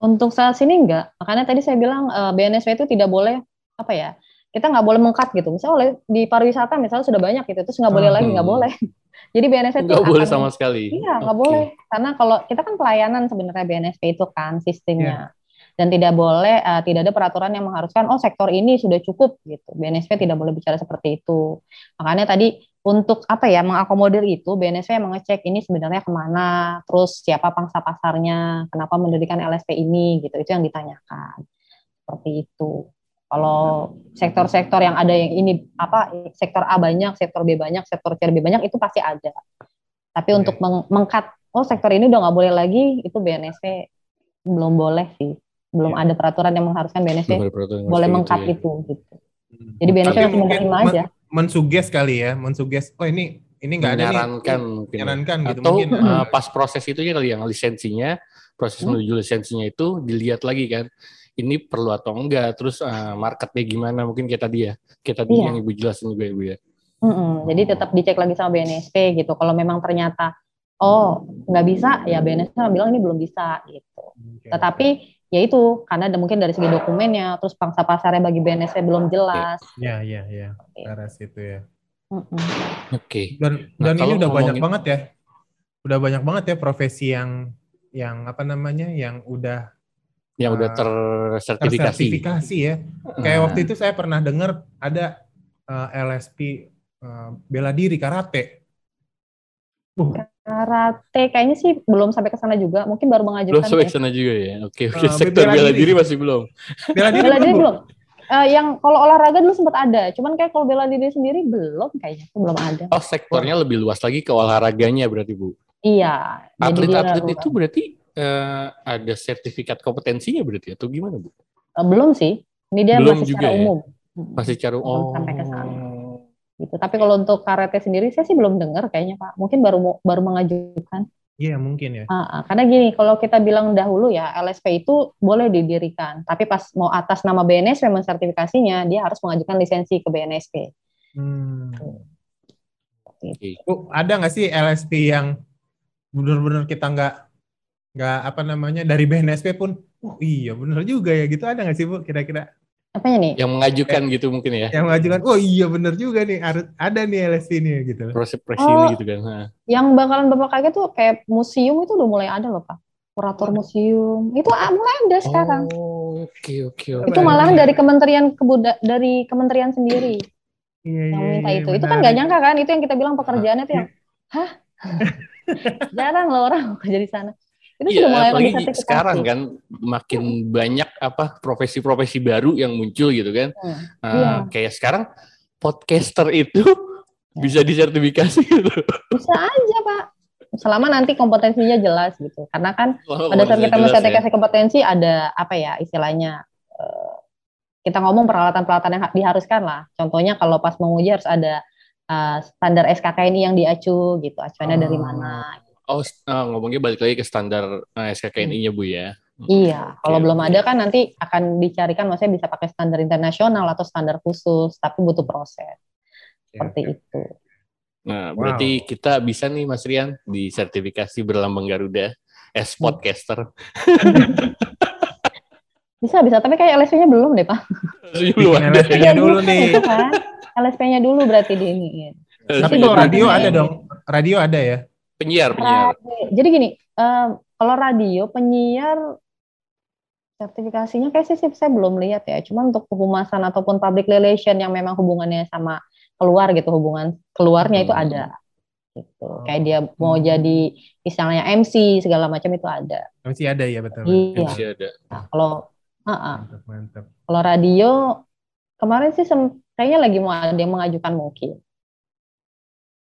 Untuk saat sini enggak, makanya tadi saya bilang uh, eh, BNSP itu tidak boleh apa ya, kita nggak boleh mengkat gitu. Misalnya di pariwisata misalnya sudah banyak gitu, terus nggak boleh hmm. lagi nggak boleh. Jadi BNSP itu nggak boleh sama sekali. Iya nggak okay. boleh karena kalau kita kan pelayanan sebenarnya BNSP itu kan sistemnya. Yeah. Dan tidak boleh, uh, tidak ada peraturan yang mengharuskan, oh sektor ini sudah cukup gitu. BNSP tidak boleh bicara seperti itu. Makanya tadi untuk apa ya mengakomodir itu BNSP yang mengecek ini sebenarnya ke mana, terus siapa pangsa pasarnya, kenapa mendirikan LSP ini gitu. Itu yang ditanyakan. Seperti itu. Kalau sektor-sektor yang ada yang ini apa sektor A banyak, sektor B banyak, sektor C lebih banyak itu pasti ada. Tapi okay. untuk meng mengkat oh sektor ini udah nggak boleh lagi itu BNSP belum boleh sih. Belum yeah. ada peraturan yang mengharuskan BNSP boleh mengkat itu, ya. itu gitu. Hmm. Jadi BNSP masih menerima aja. Mensuges kali ya, mensuges oh ini ini nggak ada nih. Menyarankan mungkin. Ya. Menyarankan gitu Atau mungkin. Uh, pas proses itu ya kali yang lisensinya, proses hmm. menuju lisensinya itu dilihat lagi kan ini perlu atau enggak terus uh, marketnya gimana mungkin kita dia kita dia yang ibu jelasin juga ibu ya mm -hmm. jadi tetap dicek lagi sama BNSP gitu kalau memang ternyata oh nggak bisa ya BNSP bilang ini belum bisa gitu okay. tetapi ya itu karena ada mungkin dari segi dokumennya terus pangsa pasarnya bagi BNSP belum jelas ya ya ya beres itu ya mm -hmm. oke okay. dan nah, dan ini udah ngomongin... banyak banget ya udah banyak banget ya profesi yang yang apa namanya yang udah yang udah tersertifikasi. Tersertifikasi ya. Kayak waktu itu saya pernah dengar ada uh, eh, LSP uh, eh, bela diri karate. Uh. Karate kayaknya sih belum sampai ke sana juga, mungkin baru mengajukan. Belum sampai ke sana juga ya. Oke, oke. Uh, Sektor bela, bela diri masih belum. Bela diri, bela diri belum. Uh, yang kalau olahraga dulu sempat ada, cuman kayak kalau bela diri sendiri belum kayaknya, belum ada. Oh, sektornya lebih luas lagi ke olahraganya berarti Bu. Iya. Atlet-atlet itu berarti uh, ada sertifikat kompetensinya berarti atau gimana bu? Uh, belum sih. Ini dia belum masih juga secara ya? umum. Masih secara umum. Sampai ke sana. Gitu. Tapi kalau untuk karate sendiri saya sih belum dengar kayaknya Pak. Mungkin baru baru mengajukan. Iya mungkin ya. Uh, karena gini, kalau kita bilang dahulu ya LSP itu boleh didirikan, tapi pas mau atas nama BNSP mensertifikasinya, dia harus mengajukan lisensi ke BNSP. Hmm. Gitu. Bu, ada nggak sih LSP yang benar-benar kita nggak nggak apa namanya dari BNSP pun oh iya bener juga ya gitu ada nggak sih bu kira-kira apanya nih? Yang mengajukan gitu mungkin ya. yang mengajukan oh iya bener juga nih ada nih LSP nih gitu. Proses proses oh, gitu kan ha. yang bakalan bapak kaget tuh kayak museum itu udah mulai ada loh pak. Kurator museum. Itu ah, mulai ada sekarang. Oh, oke oke itu malahan dari kementerian kebuda dari kementerian sendiri. Iya, yang iya, minta iya, itu. Benar. itu kan nggak nyangka kan? Itu yang kita bilang pekerjaannya tuh yang hah? Jarang loh orang kerja di sana itu iya, mulai apalagi sekarang kan makin banyak apa profesi-profesi baru yang muncul gitu kan. Hmm. Uh, iya. Kayak sekarang podcaster itu ya. bisa disertifikasi gitu. Bisa aja pak. Selama nanti kompetensinya jelas gitu. Karena kan oh, pada saat kita mensertifikasi ya. kompetensi ada apa ya istilahnya uh, kita ngomong peralatan-peralatan yang diharuskan lah. Contohnya kalau pas menguji harus ada uh, standar SKKNI yang diacu gitu. Acuannya oh. dari mana? Oh, uh, ngomongnya balik lagi ke standar uh, eh, SKKNI-nya Bu ya. Iya, okay. kalau belum ada kan nanti akan dicarikan maksudnya bisa pakai standar internasional atau standar khusus, tapi butuh proses. Seperti okay. itu. Nah, wow. berarti kita bisa nih Mas Rian disertifikasi berlambang Garuda as hmm. podcaster. bisa, bisa, tapi kayak LSP-nya belum deh, Pak. belum ada. LSP-nya dulu nih. Kan? LSP-nya dulu berarti di ini. Tapi kalau radio ada dong. Radio ada ya? Penyiar, penyiar. Jadi gini, um, kalau radio penyiar Sertifikasinya kayak sih saya belum lihat ya. Cuma untuk kehumasan ataupun public relation yang memang hubungannya sama keluar gitu, hubungan keluarnya hmm. itu ada. Gitu. Oh. Kayak dia mau hmm. jadi misalnya MC segala macam itu ada. MC ada ya betul. Iya. MC ada. Nah, kalau uh -uh. Mantap, mantap. Kalau radio kemarin sih kayaknya lagi mau ada yang mengajukan mungkin.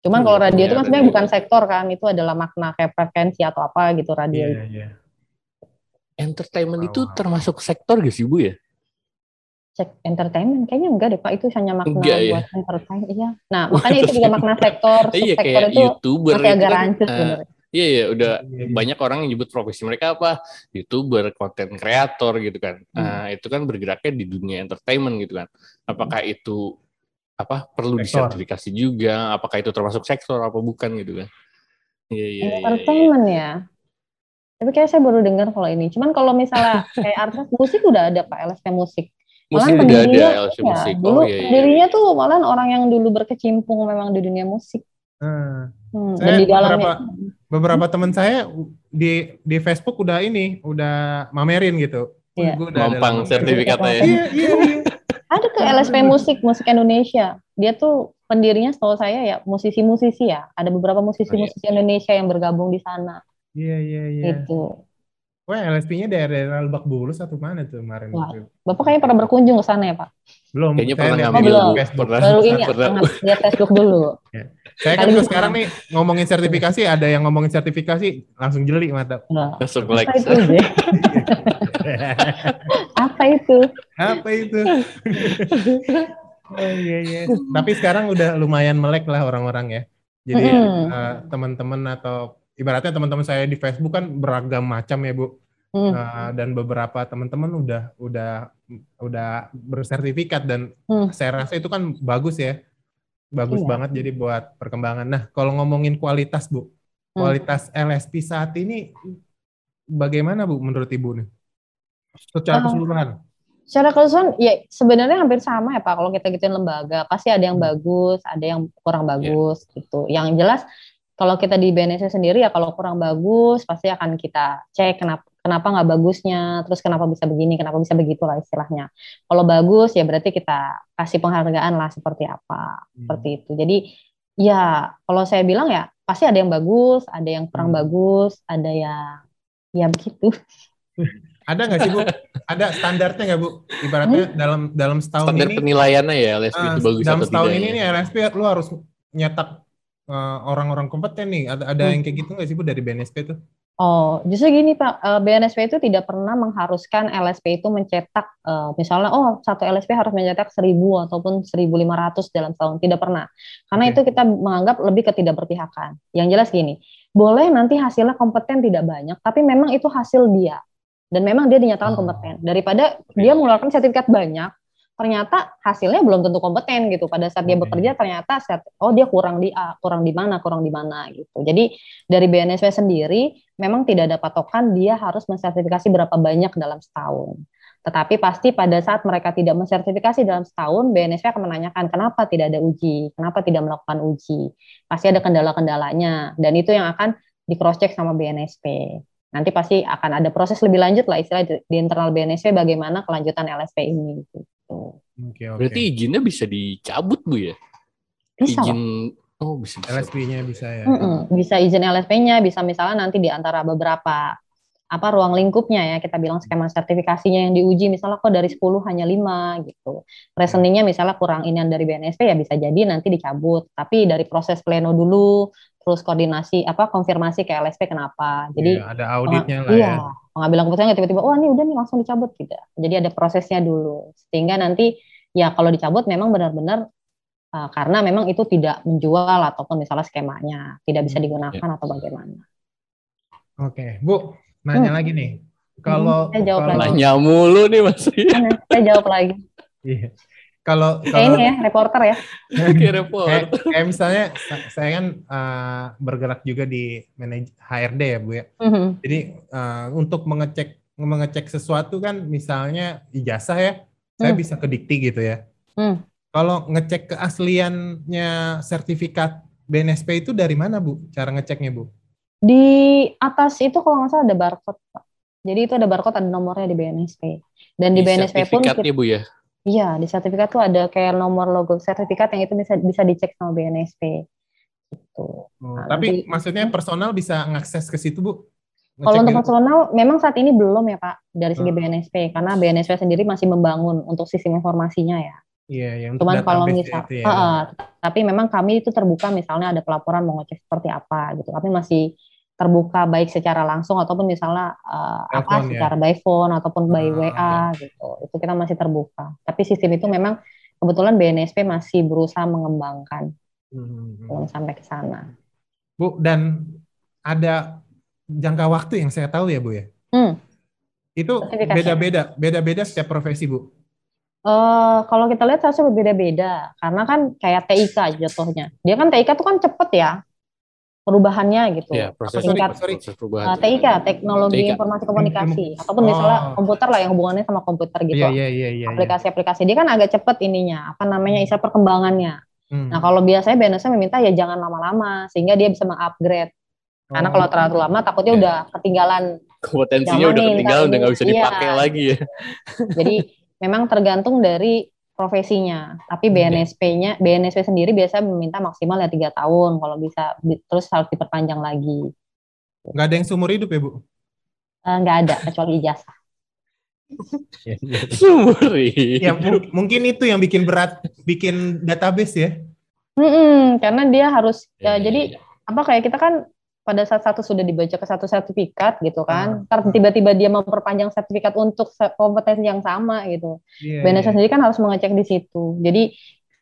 Cuman kalau radio itu kan sebenarnya bukan sektor kan, itu adalah makna kayak frekuensi atau apa gitu radio. Iya, iya. Entertainment itu termasuk sektor gak sih Bu ya? Cek entertainment kayaknya enggak deh Pak, itu hanya makna enggak, ya? buat ya? entertain. Iya. Nah, makanya itu juga makna sektor, iya, kayak itu YouTuber masih agak kan, rancus uh, Iya iya udah iya, iya. banyak orang yang nyebut profesi mereka apa youtuber, konten kreator gitu kan. Hmm. Nah itu kan bergeraknya di dunia entertainment gitu kan. Apakah itu apa perlu sektor. disertifikasi juga apakah itu termasuk sektor apa bukan gitu kan iya iya entertainment ya, ya. tapi kayak saya baru dengar kalau ini cuman kalau misalnya kayak artis musik udah ada pak LSP musik musik udah ada LSP ya, musik oh, dulu iya, iya. dirinya tuh malah orang yang dulu berkecimpung memang di dunia musik hmm. Hmm, saya dan di dalamnya beberapa, beberapa teman saya di di Facebook udah ini udah mamerin gitu Iya. Mampang sertifikatnya ya. Iya, iya, iya. Ada ke LSP Musik, Musik Indonesia. Dia tuh pendirinya setahu saya ya musisi-musisi ya. Ada beberapa musisi-musisi oh, iya. Indonesia yang bergabung di sana. Iya, iya, iya. Itu. Wah, LSP-nya daerah Lebak Bulus atau mana tuh kemarin? Wah, Bapak kayaknya pernah berkunjung ke sana ya, Pak? Belum. Kayaknya pernah lihat oh, belum. Facebook. Baru ini ya, lihat Facebook dulu. ya. Saya kan sekarang nih ngomongin sertifikasi, ada yang ngomongin sertifikasi langsung jeli mata. Nah, langsung like. Apa itu? Apa itu? oh iya iya. Tapi sekarang udah lumayan melek lah orang-orang ya. Jadi mm. uh, teman-teman atau ibaratnya teman-teman saya di Facebook kan beragam macam ya bu. Mm. Uh, dan beberapa teman-teman udah udah udah bersertifikat dan mm. saya rasa itu kan bagus ya. Bagus iya. banget jadi buat perkembangan. Nah, kalau ngomongin kualitas, Bu. Hmm. Kualitas mm. LSP saat ini bagaimana, Bu, menurut Ibu nih? Secara uh, keseluruhan. Secara keseluruhan ya sebenarnya hampir sama ya Pak kalau kita gituin lembaga. Pasti ada yang hmm. bagus, ada yang kurang iya. bagus yeah. gitu. Yang jelas kalau kita di BNS sendiri ya kalau kurang bagus pasti akan kita cek kenapa kenapa nggak bagusnya, terus kenapa bisa begini, kenapa bisa begitu lah istilahnya. Kalau bagus ya berarti kita kasih penghargaan lah seperti apa, hmm. seperti itu. Jadi ya kalau saya bilang ya pasti ada yang bagus, ada yang kurang hmm. bagus, ada yang ya begitu. Ada nggak sih bu? Ada standarnya nggak bu? Ibaratnya hmm? dalam dalam setahun Standar ini. penilaiannya ya LSP uh, itu bagus dalam setahun ini ya? nih LSP lu harus nyetak uh, orang-orang kompeten nih. Ada ada hmm. yang kayak gitu nggak sih bu dari BNSP itu? Oh, justru gini Pak, eh, BNSP itu tidak pernah mengharuskan LSP itu mencetak, uh, misalnya, oh satu LSP harus mencetak 1000 ataupun 1500 dalam setahun, tidak pernah. Karena okay. itu kita menganggap lebih ketidakberpihakan. Yang jelas gini, boleh nanti hasilnya kompeten tidak banyak, tapi memang itu hasil dia dan memang dia dinyatakan oh. kompeten. Daripada dia mengeluarkan sertifikat banyak ternyata hasilnya belum tentu kompeten gitu. Pada saat dia bekerja ternyata set, oh dia kurang di A kurang di mana kurang di mana gitu. Jadi dari BNSP sendiri memang tidak ada patokan dia harus mensertifikasi berapa banyak dalam setahun. Tetapi pasti pada saat mereka tidak mensertifikasi dalam setahun, BNSP akan menanyakan kenapa tidak ada uji, kenapa tidak melakukan uji. Pasti ada kendala-kendalanya, dan itu yang akan di cross check sama BNSP nanti pasti akan ada proses lebih lanjut lah istilah di, di internal BNSP bagaimana kelanjutan LSP ini. Gitu. Okay, okay. Berarti izinnya bisa dicabut bu ya? Bisa. Izin oh bisa. bisa. LSP-nya bisa ya. Mm -mm, bisa izin LSP-nya, bisa misalnya nanti di antara beberapa apa ruang lingkupnya ya kita bilang skema sertifikasinya yang diuji misalnya kok dari 10 hanya 5 gitu. Reasoningnya misalnya kurang ini dari BNSP ya bisa jadi nanti dicabut. Tapi dari proses pleno dulu terus koordinasi apa konfirmasi ke LSP kenapa. Jadi ya, ada auditnya lah iya, ya. pengambilan keputusan tiba-tiba oh ini udah nih langsung dicabut tidak. Jadi ada prosesnya dulu sehingga nanti ya kalau dicabut memang benar-benar uh, karena memang itu tidak menjual ataupun misalnya skemanya tidak bisa hmm, digunakan ya. atau bagaimana. Oke, Bu, nanya hmm. lagi nih. Kalau hmm, saya jawab kalau, lagi. Nanya mulu nih Mas. saya jawab lagi. Iya. Kalau kayak ini ya, reporter ya. kayak reporter. kayak, kayak misalnya saya kan uh, bergerak juga di manaj HRD ya, Bu ya. Mm-hmm. Jadi uh, untuk mengecek mengecek sesuatu kan misalnya ijazah ya, mm. saya bisa ke dikti gitu ya. Mm. Kalau ngecek keasliannya sertifikat BNSP itu dari mana, Bu? Cara ngeceknya, Bu? Di atas itu kalau nggak salah ada barcode, Pak. Jadi itu ada barcode, ada nomornya di BNSP. Dan di, Di BNSP pun sertifikat kita- ya Bu ya. Iya, di sertifikat tuh ada kayak nomor logo sertifikat yang itu bisa bisa dicek sama BNSP. Gitu. Oh, Nah, tapi nanti- maksudnya personal bisa ngakses ke situ bu? Kalau untuk gitu? personal memang saat ini belum ya Pak dari segi Hmm. BNSP karena BNSP sendiri masih membangun untuk sistem informasinya ya. Iya, ya, untuk Cuman kalau misal, itu ya. Heeh, tapi memang kami itu terbuka misalnya ada pelaporan mau ngecek seperti apa gitu. Kami masih terbuka baik secara langsung ataupun misalnya eh, apa ya? secara by phone ataupun by Ah, WA gitu. Itu kita masih terbuka. Tapi sistem itu memang kebetulan BNSP masih berusaha mengembangkan Hmm. belum sampai ke sana. Bu, dan ada jangka waktu yang saya tahu ya bu ya? Hmm. Itu beda-beda, beda-beda setiap profesi bu. Eh, kalau kita lihat harusnya berbeda-beda karena kan kayak TIK jatuhnya. Dia kan TIK tuh kan cepet ya perubahannya gitu. Ya, proses, Tingkat sorry. proses perubahan. TIK, teknologi TIK. informasi komunikasi, ataupun Oh. misalnya komputer lah yang hubungannya sama komputer gitu. Iya, iya, iya, iya. iya. Aplikasi-aplikasi dia kan agak cepet ininya, apa namanya istilah perkembangannya. Hmm. Nah kalau biasanya BNSP meminta ya jangan lama-lama sehingga dia bisa mengupgrade. Karena Oh. kalau terlalu lama takutnya Ya. udah ketinggalan. Kompetensinya udah ketinggalan, udah nggak bisa dipakai Iya. lagi ya. Jadi memang tergantung dari profesinya. Tapi. BNSP-nya, BNSP sendiri biasa meminta maksimal ya tiga tahun. Kalau bisa di- terus harus diperpanjang lagi. Nggak ada yang seumur hidup ya bu? Eh, Nggak ada kecuali ijazah. Sumuri. Ya mu- mungkin itu yang bikin berat, bikin database ya. Mm-mm, karena dia harus ya, Ya, jadi ya, ya. apa kayak kita kan pada saat satu sudah dibaca ke satu sertifikat gitu kan, Hmm. tiba-tiba dia memperpanjang sertifikat untuk kompetensi yang sama gitu. Iya, BNSP iya. sendiri kan harus mengecek di situ. Jadi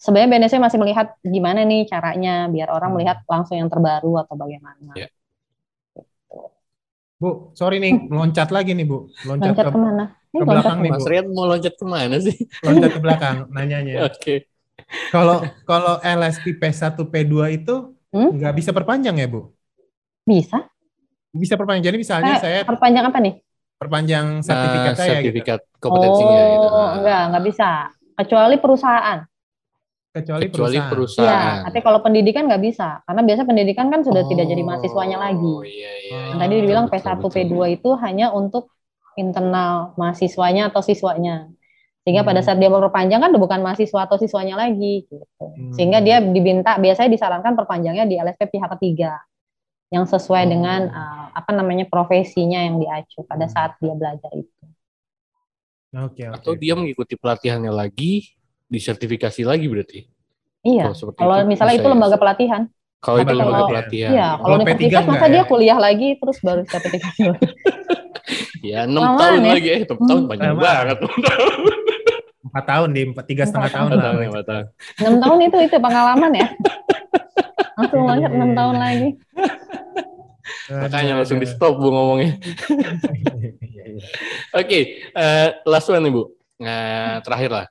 sebenarnya BNSP masih melihat gimana nih caranya biar orang Hmm. melihat langsung yang terbaru atau bagaimana. Ya. Bu, sorry nih, meloncat lagi nih bu, loncat Loncat ke, ke mana? Ini ke loncat belakang nih Mas bu, Rian mau loncat ke mana sih? loncat ke belakang, nanyanya. Oke. Kalau kalau LSP P1 P2 itu Hmm? nggak bisa perpanjang ya bu? Bisa? Bisa perpanjang. Jadi misalnya Eh, saya Perpanjang apa nih? perpanjang sertifikat Nah, saya gitu. sertifikat kompetensinya oh, gitu. Nah, enggak, enggak bisa. Kecuali perusahaan. Kecuali, kecuali perusahaan. perusahaan. Iya, tapi kalau pendidikan nggak bisa. Karena biasa pendidikan kan sudah tidak jadi Oh, mahasiswanya lagi. Iya, iya. Yang Yang tadi dibilang Betul, P1, betul, P2 itu hanya untuk internal mahasiswanya atau siswanya. Sehingga pada Hmm. saat dia mau perpanjang kan udah bukan mahasiswa atau siswanya lagi gitu. Hmm. Sehingga dia diminta biasanya disarankan perpanjangnya di LSP pihak ketiga yang sesuai Oh. dengan uh, apa namanya profesinya yang diacu pada Hmm. saat dia belajar itu. Oke, oke. Atau dia mengikuti pelatihannya lagi, disertifikasi lagi berarti. Iya. Kalau seperti Kalau itu misalnya itu ya. lembaga pelatihan. Kalau itu lembaga kalau- pelatihan. Iya, kalau Kalau P3 universitas masa enggak dia ya? kuliah lagi terus baru sertifikasi. Ya, enam tahun ya. lagi eh, enam tahun Hmm. panjang Lama. banget. Empat tahun di empat tiga setengah tahun Enam lah. tahun. 6 tahun itu itu pengalaman ya. Langsung loncat 6 iya. tahun lagi. Makanya langsung di stop bu ngomongnya. Iya, iya. Oke, eh, last one nih bu. Nah, terakhir lah.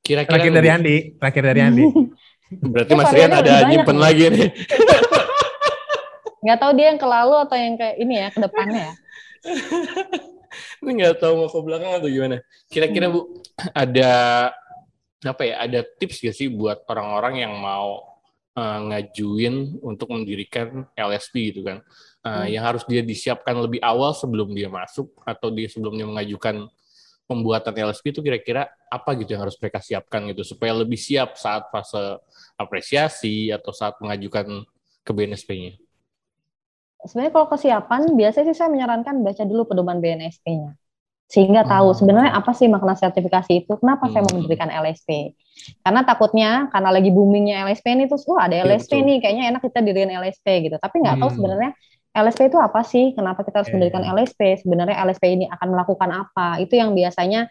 Kira-kira Terakhir nih, dari Andi, terakhir dari Andi. berarti Eh, Mas Rian ada nyimpen nih. lagi nih. Nggak tahu dia yang ke lalu atau yang ke ini ya, ke depannya ya. Ini nggak tahu mau ke belakang atau gimana. Kira-kira Bu ada apa ya? Ada tips gak sih buat orang-orang yang mau eh, ngajuin untuk mendirikan LSP gitu kan? Eh, Hmm. Yang harus dia disiapkan lebih awal sebelum dia masuk atau dia sebelumnya mengajukan pembuatan LSP itu kira-kira apa gitu yang harus mereka siapkan gitu supaya lebih siap saat fase apresiasi atau saat mengajukan ke BNSP-nya. Sebenarnya kalau kesiapan, biasanya sih saya menyarankan baca dulu pedoman BNSP-nya. Sehingga tahu Hmm. sebenarnya apa sih makna sertifikasi itu, kenapa saya mau Hmm. mendirikan LSP. Karena takutnya, karena lagi boomingnya LSP ini, terus, wah ada LSP betul. nih, kayaknya enak kita diriin LSP gitu. Tapi nggak tahu Hmm. sebenarnya LSP itu apa sih, kenapa kita harus Iya, mendirikan iya. LSP, sebenarnya LSP ini akan melakukan apa, itu yang biasanya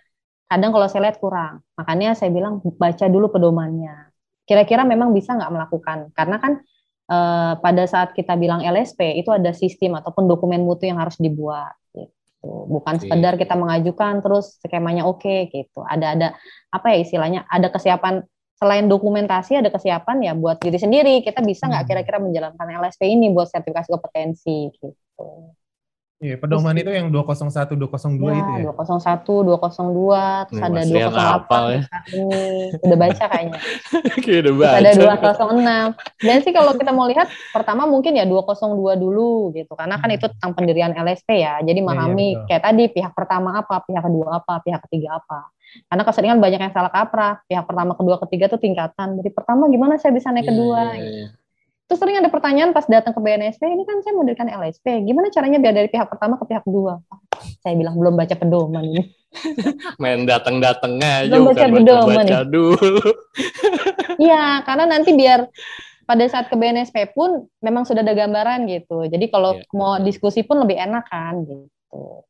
kadang kalau saya lihat kurang. Makanya saya bilang baca dulu pedomannya. Kira-kira memang bisa nggak melakukan, karena kan eh, pada saat kita bilang LSP itu ada sistem ataupun dokumen mutu yang harus dibuat gitu. Bukan sekedar kita mengajukan terus skemanya oke gitu. Ada ada apa ya istilahnya? Ada kesiapan selain dokumentasi ada kesiapan ya buat diri sendiri. Kita bisa nggak Hmm. kira-kira menjalankan LSP ini buat sertifikasi kompetensi gitu. Iya, pedoman Terus, itu yang 201 202 ya, itu ya. 201 202 terus ada 208 ya. ini udah baca kayaknya. udah baca. Terus ada 206. Dan sih kalau kita mau lihat pertama mungkin ya 202 dulu gitu karena kan itu tentang pendirian LSP ya. Jadi memahami iya, iya, kayak tadi pihak pertama apa, pihak kedua apa, pihak ketiga apa. Karena keseringan banyak yang salah kaprah. Pihak pertama, kedua, ketiga tuh tingkatan. Dari pertama gimana saya bisa naik iya, kedua? Yeah, yeah, yeah. Terus sering ada pertanyaan pas datang ke BNSP, ini kan saya mendirikan LSP, gimana caranya biar dari pihak pertama ke pihak kedua? Saya bilang belum baca pedoman ini. Main datang-datang aja, belum baca pedoman baca, dulu. Iya, karena nanti biar pada saat ke BNSP pun memang sudah ada gambaran gitu. Jadi kalau yeah. mau diskusi pun lebih enak kan gitu.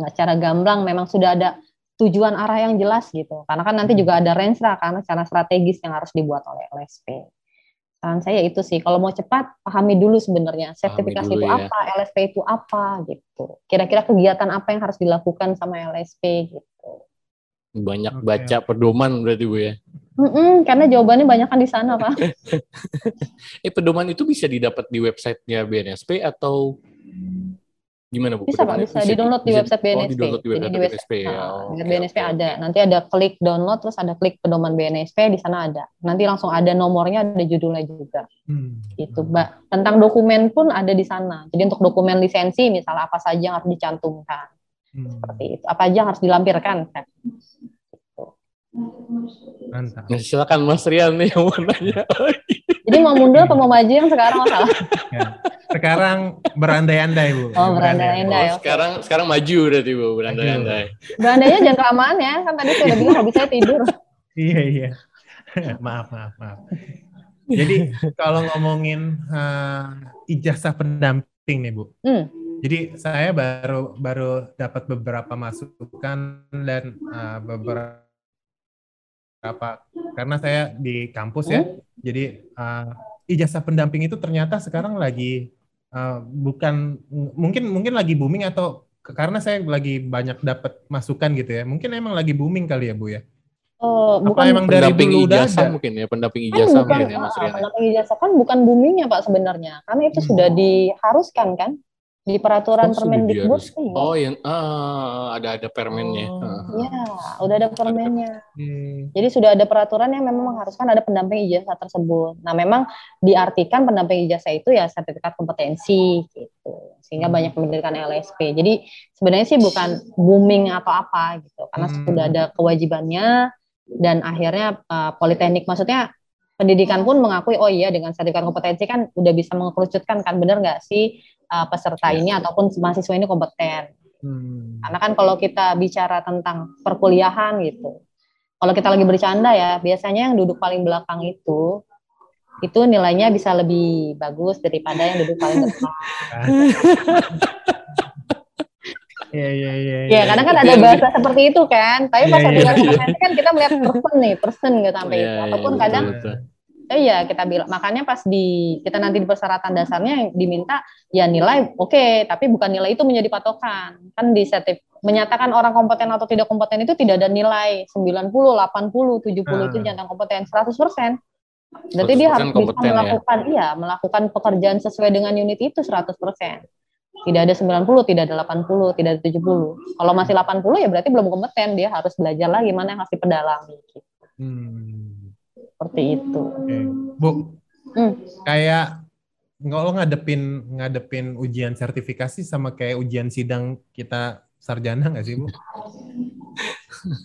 Nggak secara gamblang, memang sudah ada tujuan arah yang jelas gitu. Karena kan nanti hmm. juga ada range karena cara strategis yang harus dibuat oleh LSP saran saya itu sih kalau mau cepat pahami dulu sebenarnya sertifikasi dulu, itu ya. apa LSP itu apa gitu kira-kira kegiatan apa yang harus dilakukan sama LSP gitu banyak okay. baca pedoman berarti bu ya Mm-mm, karena jawabannya banyak kan di sana pak eh pedoman itu bisa didapat di websitenya BNSP atau Gimana Bu? Bisa Pak, bisa, bisa di download di website BNSP. Oh, di download di website, di website BNSP ya. Oh, okay, BNSP okay, ada. Nanti ada klik download terus ada klik pedoman BNSP di sana ada. Nanti langsung ada nomornya, ada judulnya juga. Hmm. Itu, Mbak. Tentang dokumen pun ada di sana. Jadi untuk dokumen lisensi misalnya apa saja yang harus dicantumkan. Hmm. Seperti itu. Apa aja yang harus dilampirkan kan. Mantap. Nah, silakan Mas Rian nih yang mau nanya Jadi mau mundur atau mau maju yang sekarang masalah? Ya. Sekarang berandai-andai Bu. Oh berandai-andai. Oh, sekarang sekarang maju berarti Bu berandai-andai. Berandainya jangan kelamaan ya kan tadi sudah bilang hobi saya tidur. iya iya. maaf maaf maaf. Jadi kalau ngomongin uh, ijazah pendamping nih Bu. Hmm. Jadi saya baru baru dapat beberapa masukan dan uh, beberapa apa karena saya di kampus ya hmm? jadi uh, ijazah pendamping itu ternyata sekarang lagi uh, bukan mungkin mungkin lagi booming atau karena saya lagi banyak dapat masukan gitu ya mungkin emang lagi booming kali ya bu ya Oh, bukan Apa emang dari dulu ijazah mungkin ya pendamping kan ijazah kan bukan, mungkin ya Mas Rian. Pendamping ijazah kan bukan boomingnya Pak sebenarnya. Karena itu hmm. sudah diharuskan kan di peraturan oh, Permendikbud sih. Oh, yang uh, ada ada permennya. Oh, Iya, udah ada permennya. Hmm. Jadi sudah ada peraturan yang memang mengharuskan ada pendamping ijazah tersebut. Nah, memang diartikan pendamping ijazah itu ya sertifikat kompetensi gitu. Sehingga hmm. banyak mendirikan LSP. Jadi sebenarnya sih bukan booming atau apa gitu, karena hmm. sudah ada kewajibannya dan akhirnya uh, politeknik maksudnya pendidikan pun mengakui oh iya dengan sertifikat kompetensi kan udah bisa mengerucutkan kan benar nggak sih uh, peserta ini ataupun mahasiswa ini kompeten. Hmm. Karena kan kalau kita bicara tentang perkuliahan gitu, kalau kita lagi bercanda ya, biasanya yang duduk paling belakang itu itu nilainya bisa lebih bagus daripada yang duduk paling depan. Iya iya iya. Ya karena kan ada bahasa seperti itu kan. Tapi pas yeah, yeah, yeah. kan kita melihat person nih, person nggak sampai yeah, itu. Ataupun yeah, kadang betul, betul eh ya kita bilang makanya pas di kita nanti di persyaratan dasarnya yang diminta ya nilai oke okay, tapi bukan nilai itu menjadi patokan kan di sertif menyatakan orang kompeten atau tidak kompeten itu tidak ada nilai 90 80 70 hmm. itu jangan kompeten 100 persen Berarti dia harus bisa ya? melakukan ya? iya melakukan pekerjaan sesuai dengan unit itu 100 persen tidak ada 90, tidak ada 80, tidak ada 70. Kalau masih 80 ya berarti belum kompeten, dia harus belajar lagi mana yang harus dipedalami. Gitu. Hmm seperti itu. Okay. Bu, hmm. kayak lo ngadepin ngadepin ujian sertifikasi sama kayak ujian sidang kita sarjana nggak sih bu?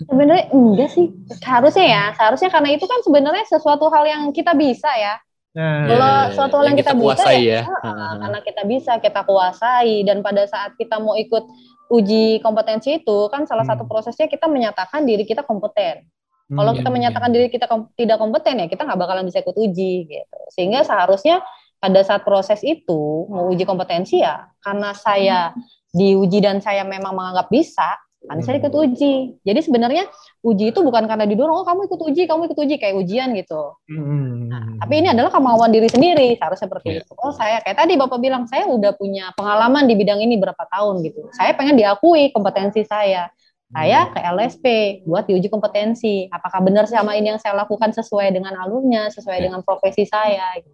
Sebenarnya enggak sih, seharusnya ya, seharusnya karena itu kan sebenarnya sesuatu hal yang kita bisa ya. Nah, Kalau ya, suatu hal yang, kita, kita bisa ya, ya. Uh, karena kita bisa kita kuasai dan pada saat kita mau ikut uji kompetensi itu kan salah hmm. satu prosesnya kita menyatakan diri kita kompeten. Kalau hmm, kita iya, menyatakan iya. diri kita kom tidak kompeten ya kita nggak bakalan bisa ikut uji gitu. Sehingga seharusnya pada saat proses itu mau uji kompetensi ya karena saya diuji dan saya memang menganggap bisa, kan saya ikut hmm. uji. Jadi sebenarnya uji itu bukan karena didorong, oh kamu ikut uji, kamu ikut uji kayak ujian gitu. Hmm. Nah, tapi ini adalah kemauan diri sendiri, seharusnya seperti yeah. itu. Oh saya kayak tadi bapak bilang saya udah punya pengalaman di bidang ini berapa tahun gitu. Saya pengen diakui kompetensi saya saya ke LSP buat diuji kompetensi. Apakah benar sama ini yang saya lakukan sesuai dengan alurnya, sesuai ya. dengan profesi saya? Gitu.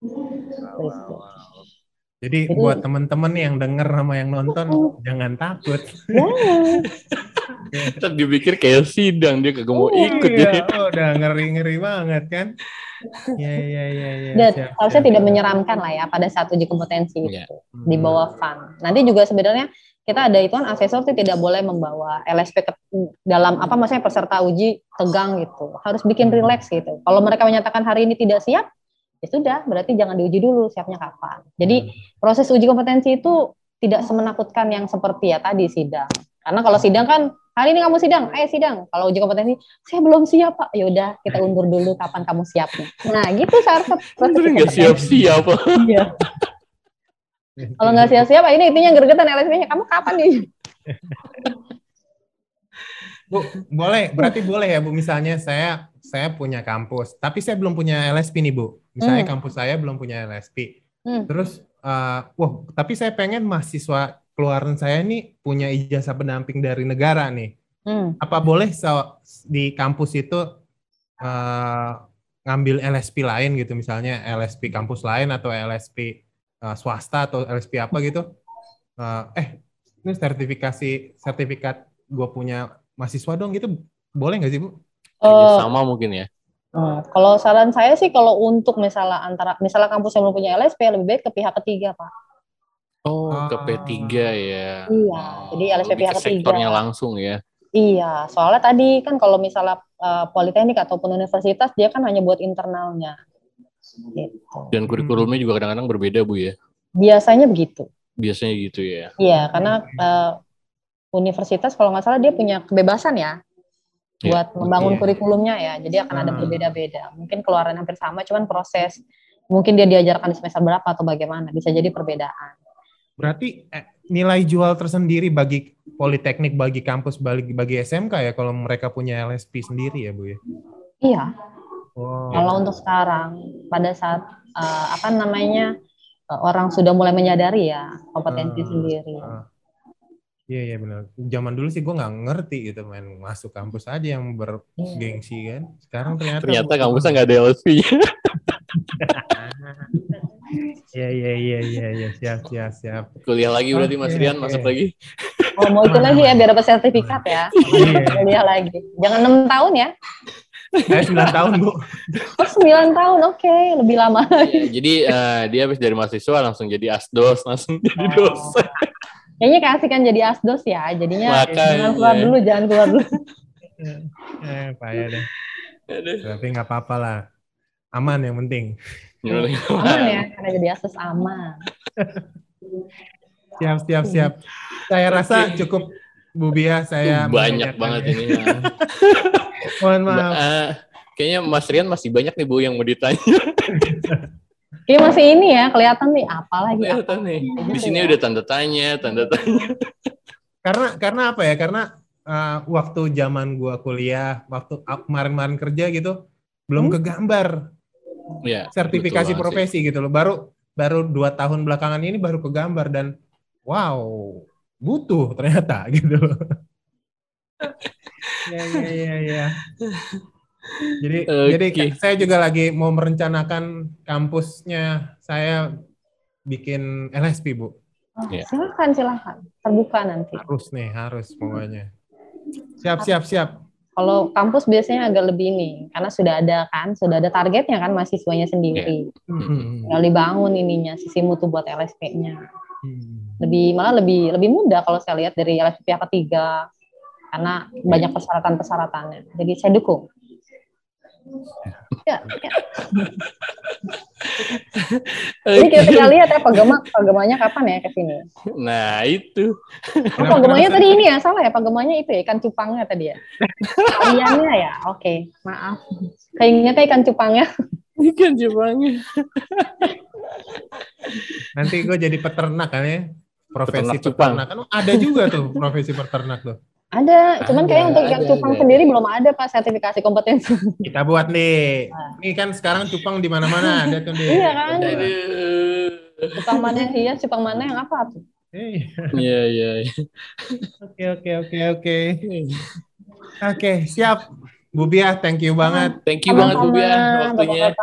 Wow, wow, wow. Jadi, Jadi buat temen-temen yang denger sama yang nonton uh, jangan takut. Jangan. Tetap dipikir kayak sidang dia kagak mau oh, ikut iya. ya. Oh, udah ngeri-ngeri banget kan. Iya iya iya iya. Dan harusnya tidak menyeramkan lah ya pada saat uji kompetensi yeah. itu hmm. di bawah fun. Nanti juga sebenarnya kita ada itu kan asesor itu tidak boleh membawa LSP ke dalam apa maksudnya peserta uji tegang gitu. Harus bikin hmm. rileks gitu. Kalau mereka menyatakan hari ini tidak siap, ya sudah berarti jangan diuji dulu siapnya kapan. Jadi hmm. proses uji kompetensi itu tidak semenakutkan yang seperti ya tadi sidang. Karena kalau sidang kan hari ini kamu sidang, ayo sidang. Kalau uji kompetensi, saya belum siap pak. Ya udah kita undur dulu kapan kamu siapnya. Nah gitu seharusnya proses nggak siap-siap. Iya. Kalau nggak siap-siap, ini intinya gergetan LSP-nya. Kamu kapan nih? Bu, boleh, berarti boleh ya Bu. Misalnya saya saya punya kampus, tapi saya belum punya LSP nih Bu. Misalnya hmm. kampus saya belum punya LSP. Hmm. Terus, uh, wah, tapi saya pengen mahasiswa keluaran saya ini punya ijazah pendamping dari negara nih. Hmm. Apa boleh so, di kampus itu uh, ngambil LSP lain gitu, misalnya LSP kampus lain atau LSP uh, swasta atau LSP apa gitu? Uh, eh, ini sertifikasi sertifikat gue punya mahasiswa dong gitu boleh nggak sih bu? Uh, sama mungkin ya. Hmm, kalau saran saya sih kalau untuk misalnya antara misalnya kampus yang belum punya LSP lebih baik ke pihak ketiga pak. Oh ke P3 ya. Iya oh, jadi LSP pihak ketiga. Sektornya langsung ya. Iya soalnya tadi kan kalau misalnya uh, politeknik ataupun universitas dia kan hanya buat internalnya. Gitu. Dan kurikulumnya juga kadang-kadang berbeda bu ya. Biasanya begitu. Biasanya gitu ya. Iya karena uh, universitas kalau nggak salah dia punya kebebasan ya yeah. buat membangun yeah. kurikulumnya ya. Jadi akan ada hmm. berbeda-beda. Mungkin keluaran hampir sama, cuman proses mungkin dia diajarkan di semester berapa atau bagaimana bisa jadi perbedaan. Berarti eh, nilai jual tersendiri bagi politeknik, bagi kampus, bagi bagi SMK ya kalau mereka punya LSP sendiri ya bu ya? Iya. Wow. Kalau untuk sekarang pada saat uh, apa namanya uh, orang sudah mulai menyadari ya kompetensi uh, sendiri. Uh. Iya iya benar. Zaman dulu sih gue nggak ngerti gitu main masuk kampus aja yang bergengsi kan. Sekarang ternyata ternyata kampusnya nggak ada LSP. Iya iya iya iya ya. siap siap siap. Kuliah lagi berarti okay, Mas Rian okay. masuk lagi. Oh mau itu lagi ya biar dapat sertifikat ya. Iya. Kuliah lagi. Jangan enam tahun ya. Saya sembilan tahun bu. Oh sembilan tahun, oke, okay. lebih lama. Ya, jadi uh, dia habis dari mahasiswa langsung jadi asdos, langsung jadi oh. dosen. Kayaknya kasihkan jadi asdos ya, jadinya Makanya. jangan keluar dulu, jangan keluar dulu. eh, payah deh. Tapi nggak apa-apa lah. Aman yang penting. aman ya, karena jadi asdos aman. siap, siap, siap. Saya rasa cukup Bu Bia, saya banyak banget ini. Mohon maaf. Uh, kayaknya Mas Rian masih banyak nih Bu yang mau ditanya. Iya masih ini ya kelihatan nih apa lagi? Kelihatan nih. Di sini ya. udah tanda tanya, tanda tanya. karena karena apa ya? Karena uh, waktu zaman gua kuliah, waktu kemarin-kemarin kerja gitu, belum hmm? kegambar. Ya, sertifikasi profesi sih. gitu loh. Baru baru dua tahun belakangan ini baru kegambar dan wow butuh ternyata gitu. ya ya ya ya. Jadi okay. jadi saya juga lagi mau merencanakan kampusnya saya bikin LSP, Bu. Oh, ya. Silakan, silakan. Terbuka nanti. Harus nih, harus pokoknya. Siap, siap, siap. Kalau kampus biasanya agak lebih ini, karena sudah ada kan, sudah ada targetnya kan mahasiswanya sendiri. Yeah. Kalau dibangun ininya, sisi mutu buat LSP-nya. Hmm. Lebih malah lebih lebih mudah kalau saya lihat dari LSP pihak ketiga, karena banyak persyaratan-persyaratannya. Jadi saya dukung. Ya, ya. Ini kita lihat ya pagema pagemanya kapan ya ke sini. Nah, itu. Oh, pagemanya tadi ini ya, salah ya pagemanya itu ya ikan cupangnya tadi ya. Iannya ya. Oke, okay. maaf. Kayaknya ikan cupangnya. Ikan cupangnya. Nanti gue jadi peternak kan ya. Profesi peternak, peternak. Kan ada juga tuh profesi peternak tuh. Ada, cuman kayak untuk yang cupang ada. sendiri belum ada pak sertifikasi kompetensi. Kita buat nih. Nah. Ini kan sekarang cupang di mana-mana ada tuh nih. Iya kan. Cupang mana yang hias, cupang mana yang apa tuh? Iya iya. Oke oke oke oke. Oke siap. Bu Bia, thank you banget. Thank you banget Bu Bia waktunya.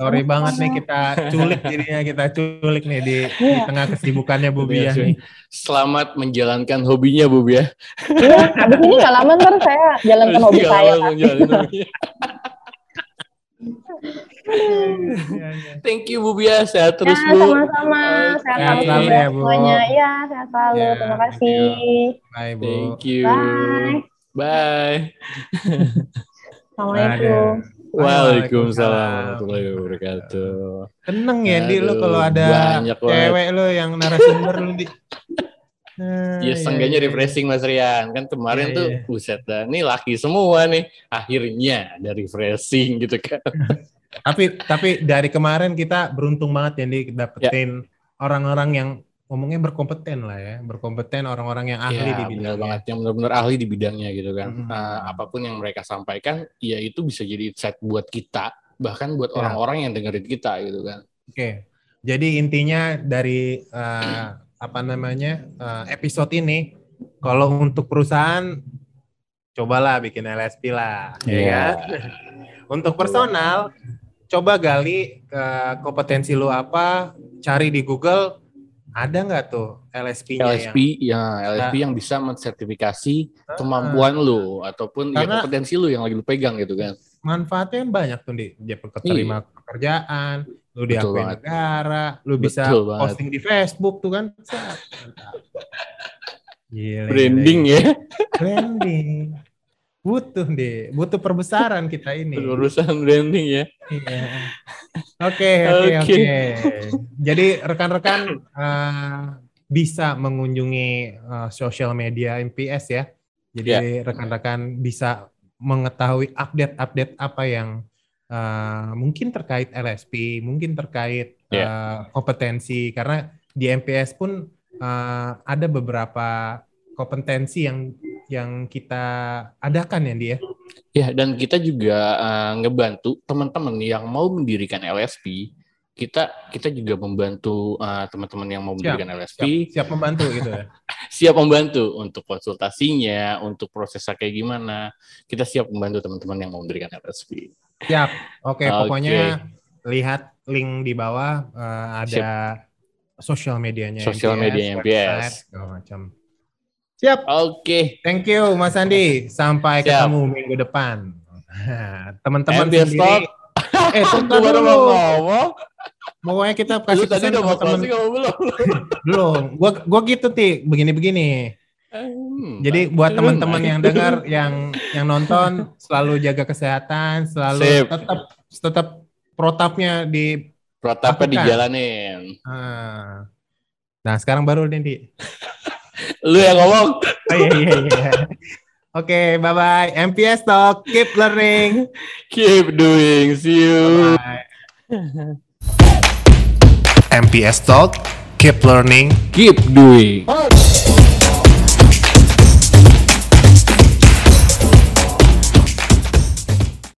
Sorry banget nih kita culik jadinya kita culik nih di, di iya. tengah kesibukannya Bu Bia nih. Selamat menjalankan hobinya Bu Bia. Iya, habis ini nggak lama ntar saya jalankan hobi saya. Thank you Bu Bia, sehat terus ya, Bu. Sama-sama, sehat selalu ya Bu. Semuanya, iya sehat selalu. Ya, Terima kasih. Bye Bu. Thank you. Bye. Bye. Assalamualaikum. Waalaikumsalam warahmatullahi wabarakatuh. Tenang ya, Di, lu kalau ada cewek lu yang narasumber lu, Di. Nah, ya seenggaknya iya, refreshing Mas Rian kan kemarin iya, tuh iya. buset dah ini laki semua nih akhirnya ada refreshing gitu kan tapi tapi dari kemarin kita beruntung banget ya nih dapetin orang-orang yang ngomongnya berkompeten lah ya berkompeten orang-orang yang ahli ya, di bidang banget yang benar-benar ahli di bidangnya gitu kan hmm. uh, apa pun yang mereka sampaikan ya itu bisa jadi insight buat kita bahkan buat ya. orang-orang ya. yang dengerin kita gitu kan oke okay. jadi intinya dari uh, apa namanya uh, episode ini kalau untuk perusahaan cobalah bikin LSP lah yeah. ya iya. kan untuk personal coba gali ke kompetensi lu apa cari di Google ada nggak tuh LSP-nya LSP yang, ya LSP nah, yang bisa mensertifikasi uh, kemampuan lu ataupun ya kompetensi lu yang lagi lu pegang gitu kan manfaatnya banyak tuh di dia keterima iya. pekerjaan lu diakui negara, lu bisa Betul posting banget. di Facebook tuh kan. Gila, Branding gila. ya. Branding. Butuh deh, butuh perbesaran kita ini. Urusan branding ya. Iya. Oke, oke, oke. Jadi rekan-rekan uh, bisa mengunjungi uh, sosial media MPS ya. Jadi yeah. rekan-rekan bisa mengetahui update-update apa yang uh, mungkin terkait LSP, mungkin terkait yeah. Uh, kompetensi karena di MPS pun uh, ada beberapa kompetensi yang yang kita adakan ya dia. Ya? ya dan kita juga uh, ngebantu teman-teman yang mau mendirikan LSP. Kita kita juga membantu uh, teman-teman yang mau mendirikan siap, LSP. Siap, siap membantu gitu ya. siap membantu untuk konsultasinya, untuk prosesnya kayak gimana. Kita siap membantu teman-teman yang mau mendirikan LSP. Siap. Oke, okay, okay. pokoknya lihat link di bawah uh, ada sosial medianya sosial media MPS segala macam. Siap. Oke. Okay. Thank you Mas Andi. Sampai Siap. ketemu minggu depan. Teman-teman sendiri. eh, tunggu mau ngomong. Pokoknya kita kasih pesan sama teman. Belum. belum. Gua gua gitu ti, begini-begini. Hmm, Jadi buat teman-teman yang dengar, yang yang nonton, selalu jaga kesehatan, selalu Sip. tetap tetap protapnya di protapnya dijalanin. Ah. Nah sekarang baru nih Lu yang ngomong. Oh, iya iya iya. Oke, okay, bye bye. MPS Talk, keep learning, keep doing. See you. Bye. MPS Talk, keep learning, keep doing.